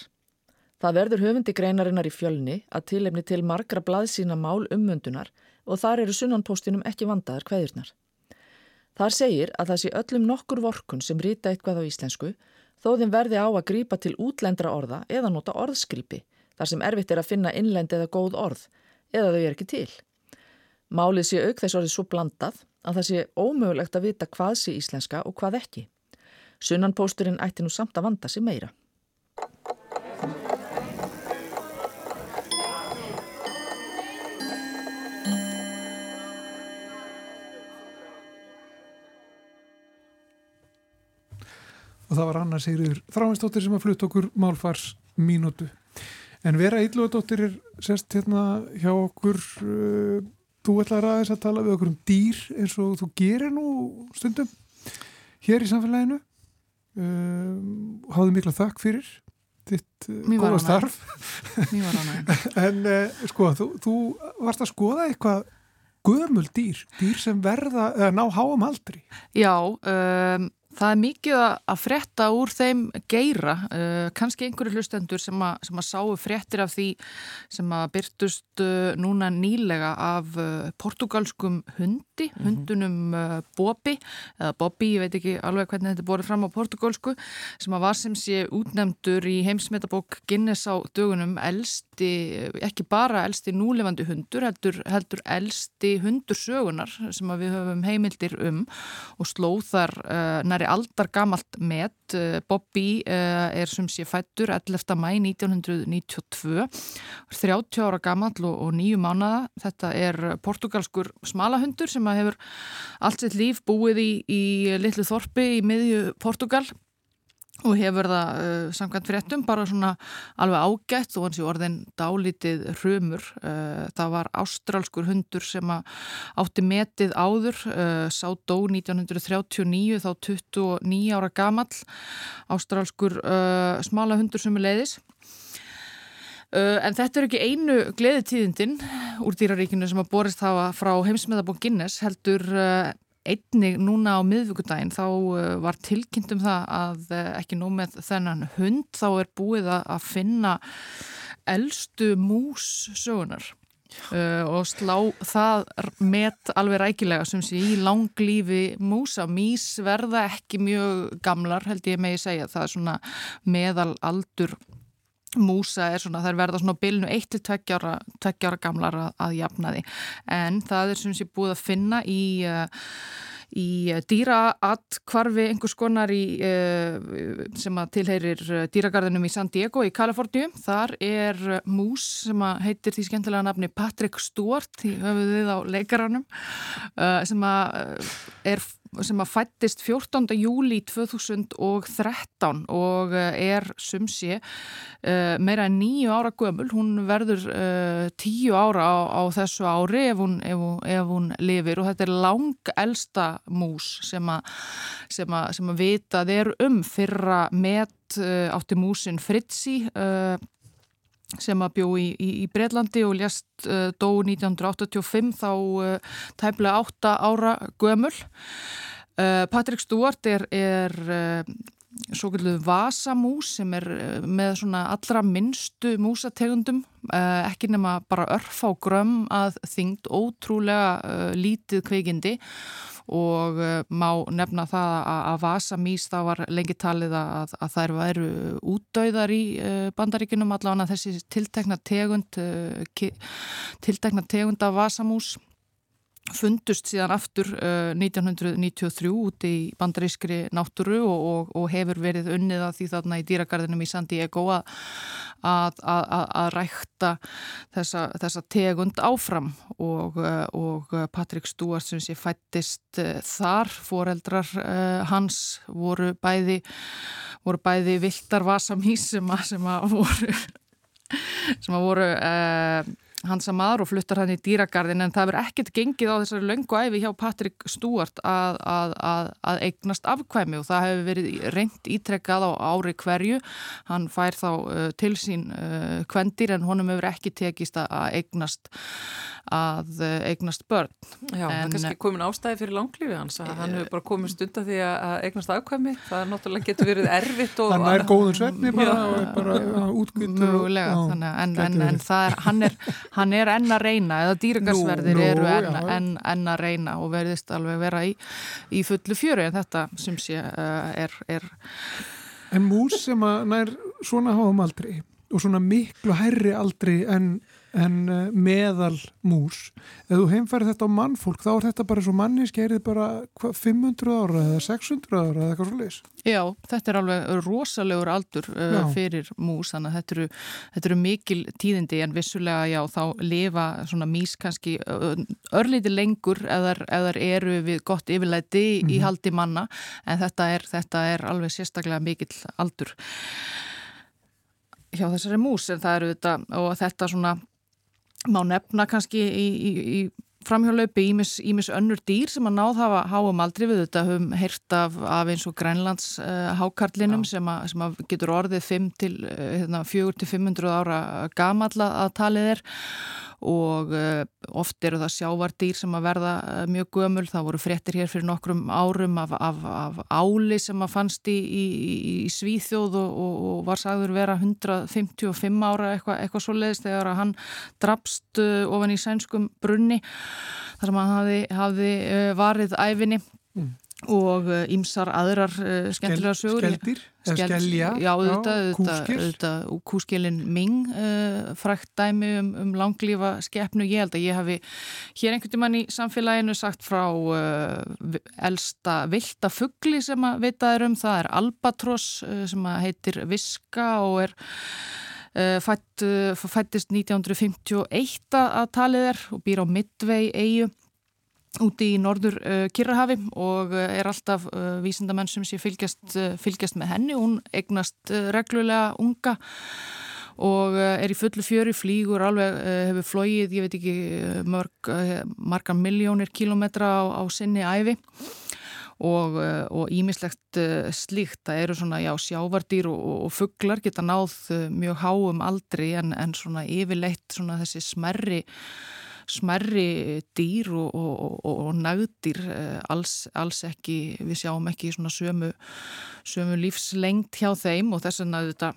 Það verður höfundi greinarinnar í fjölni að tilefni til margra blaðsína mál ummöndunar og þar eru sunnanpostinum ekki vandaðar hveðurnar. Þar segir að það sé öllum nokkur vorkun sem rýta eitthvað á íslensku þó þeim verði á að grípa til útlendra orða eða nota orðskrýpi þar sem erfitt er að finna innlend eða góð orð eða þau er ekki til. Málið sé auk þess orðið svo blandað að það sé ómögulegt að vita hvað sé íslenska og hvað ekki. Sunnanpósturinn ætti nú samt að vanda sig meira. Og það var Anna Sigriður Þráinsdóttir sem að flutt okkur málfars mínútu. En Vera Ílluðadóttir er sest hérna hjá okkur, uh, þú ætlar aðeins að tala við okkur um dýr eins og þú gerir nú stundum hér í samfélaginu. Uh, Háðu mikla þakk fyrir þitt uh, góða starf. Mjög var ánæg. en uh, sko, þú, þú varst að skoða eitthvað gömul dýr, dýr sem verða, eða ná háum aldri. Já, um, Það er mikið að frétta úr þeim geira, uh, kannski einhverju hlustendur sem að, sem að sáu fréttir af því sem að byrtust uh, núna nýlega af uh, portugalskum hundi, -hmm. hundunum Bobby, eða Bobby, ég veit ekki alveg hvernig þetta borðið fram á portugalsku, sem að var sem sé útnemdur í heimsmetabók Guinness á dögunum elsti, ekki bara elsti núlefandi hundur, heldur, heldur elsti hundursögunar sem að við höfum heimildir um og slóðar uh, næri væri aldar gamalt met. Eh, Bobby eh, er sem sé fættur 11. mæ 1992, 30 ára gammal og, nýju mánada. Þetta er portugalskur smalahundur sem hefur allt sitt líf búið í, í litlu þorpi í miðju Portugal og hefur það uh, samkvæmt fréttum bara svona alveg ágætt og hans í orðin dálítið hrumur. Uh, það var ástrálskur hundur sem átti metið áður uh, sá dó 1939 þá 29 ára gamall. Ástrálskur uh, smala hundur sem er leiðis uh, en þetta er ekki einu gleðitíðindin úr dýraríkinu sem að borist hafa frá heimsmeðabók Guinness heldur uh, einnig núna á miðvíkudaginn þá uh, var tilkynnt um það að uh, ekki nóg með þennan hund þá er búið að finna eldstu mús sögunar Uh, og slá það met alveg rækilega sem sé í langlífi músa. Mís verða ekki mjög gamlar held ég megi segja. Það er svona meðal aldur músa er svona, þær verða svona bilnu 1-2 ára, ára gamlar að, að jafna því. En það er sem sé búið að finna í uh, í eh, dýraatkvarfi einhvers konar í, eh, sem að tilheyrir eh, dýragarðinum í San Diego í Kaliforníu. Þar er mús sem heitir því skemmtilega nafni Patrick Stewart, því höfum við á leikaranum, sem að er sem að fættist 14. júli 2013 og er sumsi uh, meira en nýju ára gömul. Hún verður uh, tíu ára á, á þessu ári ef hún, ef, hún, ef hún lifir og þetta er lang elsta mús sem að, sem að, sem að vitað er um fyrra met átti músin Fritzi sem að bjó í, í, í Breitlandi og ljast uh, dó 1985 þá uh, tæmlega 8 ára gömul. Uh, Patrik Stúart er, er svo kalluð vasamús sem er með svona allra minnstu músategundum, ekki nema bara örf á grömm að þyngd ótrúlega lítið kveikindi og uh, má nefna það að, vasamís þá var lengi talið að, að þær væru útdauðar í uh, bandaríkinum allavega þessi tiltekna tegund uh, tiltekna tegund af vasamús fundust síðan aftur uh, 1993 út í bandarískri náttúru og, og, og hefur verið unnið að því þarna í dýragarðinum í San Diego að, að, að, að rækta þessa, þessa tegund áfram. Og, uh, og Patrik Stúart sem sé fættist uh, þar, foreldrar uh, hans voru bæði voru bæði viltar vasamís sem að voru sem að voru uh, hans að maður og fluttar hann í dýragarðin en það verður ekkert gengið á þessari löngu æfi hjá Patrik Stúart að, að, að, að eignast afkvæmi og það hefur verið reynd ítrekkað á ári hverju. Hann fær þá uh, til sín uh, kvendir en honum hefur ekki tekist að eignast að uh, eignast börn. Já, en, það er kannski komin ástæði fyrir langlífi hans að hann hefur bara komið stund að því að eignast afkvæmi, það er náttúrulega getur verið erfitt og hann er góður svefni bara, bara útgöndur en, en, en það er, hann er hann er enn að reyna eða dýrgarsverðir eru enn, enn, enn að reyna og verðist alveg vera í, í fullu fjöru en þetta sem sé uh, er, er En mús sem að nær svona háum aldrei og svona miklu hærri aldrei en, en uh, meðal mús ef þú heimfæri þetta á mannfólk þá er þetta bara svo manniski er þetta bara hva, 500 ára eða 600 ára eða eitthvað svo leiðis Já, þetta er alveg rosalegur aldur uh, fyrir mús þannig að þetta eru, þetta eru mikil tíðindi en vissulega já þá lifa svona mís kannski örlíti lengur eða eru við gott yfirleiti mm -hmm. í mhm. haldi manna en þetta er, þetta er alveg sérstaklega mikill aldur hjá þessari mús en það eru þetta og þetta svona má nefna kannski í, í, í framhjálaupi ímis, önnur dýr sem að náð hafa háum aldrei við þetta höfum heyrt af, af eins og Grænlands uh, hákarlinum sem að, sem að getur orðið 5 til, uh, hérna, 4 til 500 ára gamalla að talið er. Og uh, oft eru það sjávardýr sem að verða uh, mjög gömul. Það voru fréttir hér fyrir nokkrum árum af, af, af áli sem að fannst í, í, í Svíþjóð og, og, og var sagður vera 155 ára eitthvað eitthva svo leiðist þegar að hann drapst uh, ofan í sænskum brunni þar sem hann hafði, hafði varið æfinni. Mm. og ímsar uh, aðrar uh, skemmtilega sögur. Skeldir, Skell, skellja Já, auðvitað Kúskilin Ming uh, frækt dæmi um, um langlífa skeppnu ég held að ég hafi hér einhvern tíman í samfélaginu sagt frá uh, elsta vilda fuggli sem að vitaður um. Það er Albatross uh, sem að heitir Viska og er fætt, fættist 1951 að talið er og býr á Midway eigu úti í norður uh, Kirrahafi og uh, er alltaf uh, vísindamenn sem sé fylgjast, fylgjast með henni. Hún egnast reglulega unga og er í fullu fjöri, flýgur alveg, hefur flóið, ég veit ekki, margar miljónir kilómetra á, á sinni æfi og ímislegt slíkt. Það eru svona, já, sjávardýr og, og fugglar geta náð mjög háum aldri en, en svona yfirleitt svona þessi smerri smerri dýr og, og, og, og nagdýr eh, alls, alls ekki, við sjáum ekki svona sömu, sömu lífslengt hjá þeim og þess vegna þetta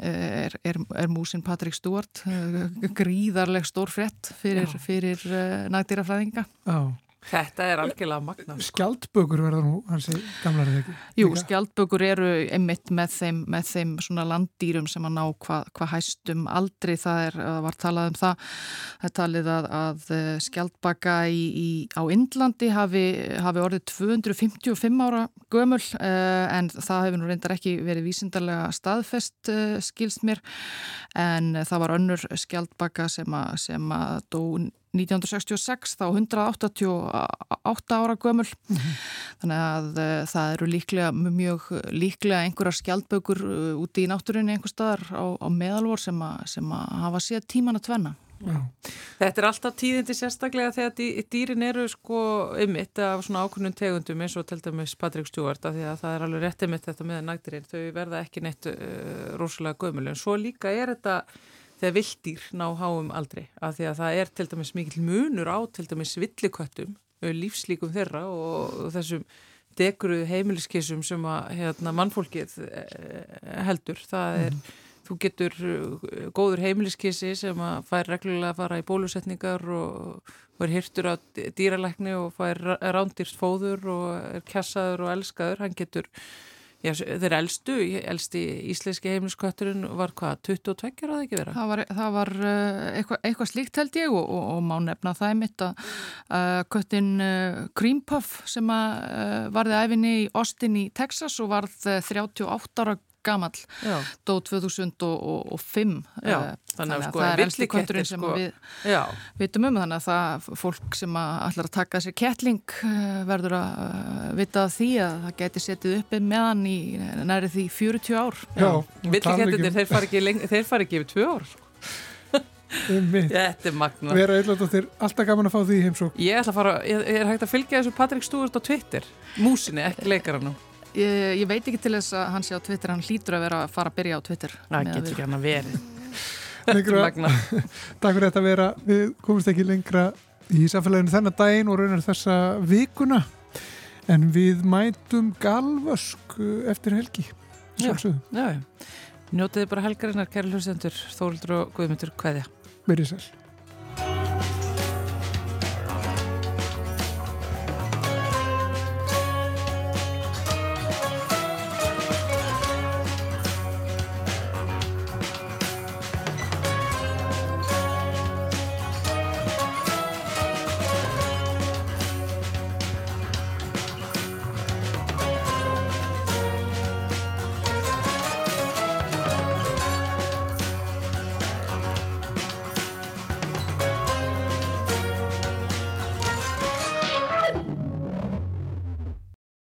eh, er, er, er músin Patrik Stúart eh, gríðarleg stór frett fyrir, fyrir nagdýrafræðinga. Já. Þetta er algjörlega magna. Sko. Skjaldbökur verða nú hansi gamlar eða ekki? Jú, skjaldbökur eru einmitt með þeim, með þeim svona landdýrum sem að ná hvað hva hæstum aldrei það er, var talað um það það er talið að, að eh, skjaldbaka í, í, á Indlandi hafi, hafi orðið 255 ára gömul uh, en það hefur nú reyndar ekki verið vísindarlega staðfest uh, skilst mér en það var önnur skjaldbaka sem að, sem að dó 1966 þá 188 ára gömul mm -hmm. þannig að uh, það eru líklega mjög líklega einhverjar skjaldbökur uh, úti í náttúrunni einhver staðar á, á meðalvor sem, a, sem að hafa séð tíman að tvenna Já. Þetta er alltaf tíðindi sérstaklega þegar dý, dýrin eru sko ymitt af svona ákvörnum tegundum eins og til dæmis Patrik Stjórn að því að það er alveg rétt ymitt þetta með nættirinn þau verða ekki neitt uh, rosalega gömul en svo líka er þetta þegar viltýr ná háum aldrei af því að það er til dæmis mikil munur á til dæmis villiköttum lífslíkum þeirra og þessum degruðu heimiliskissum sem að hérna, mannfólkið eh, heldur það er, mm. þú getur góður heimiliskissi sem að fær reglulega að fara í bólusetningar og, og er hirtur á dýralækni og fær rándýrst fóður og er kjassaður og elskaður, hann getur Já, þeir elstu, elsti íslenski heimilskotturinn var hvað, 22 að ekki vera? Það var, það var uh, eitthvað, eitthvað slíkt held ég og, og, og má nefna það mitt að uh, köttin uh, Cream Puff sem uh, varði æfinni í Austin í Texas og varð 38 uh, ára gamall. Dó 2005 já, uh, þannig, þannig að sko, það er elsti kötturinn sem sko, við já. vitum um þannig að það fólk sem ætlar að taka sér kettling uh, verður að uh, vita því að það geti setið uppi meðan í næri því 40 ár. Villikettir þeir fari ekki, þeir fari ekki yfir 2 ár Þetta er magna Vera eitthvað þér alltaf gaman að fá því heimsók Ég ætla að fara, ég er hægt að fylgja þessu Patrik Stúart á Twitter. Músinni, ekki leikarannu Ég, ég veit ekki til þess að hann sé á Twitter, hann hlýtur að vera að fara að byrja á Twitter. Það getur ekki hann að veri. Takk fyrir þetta að vera. Við komumst ekki lengra í samfélaginu þennan daginn og raunar þessa vikuna. En við mætum galvösk eftir helgi. Sjálfsögðu. Já, já. Njótiði bara helgarinnar, kæri hlustendur, Þórildur og Guðmyndur, hvaðja? Verið sæl.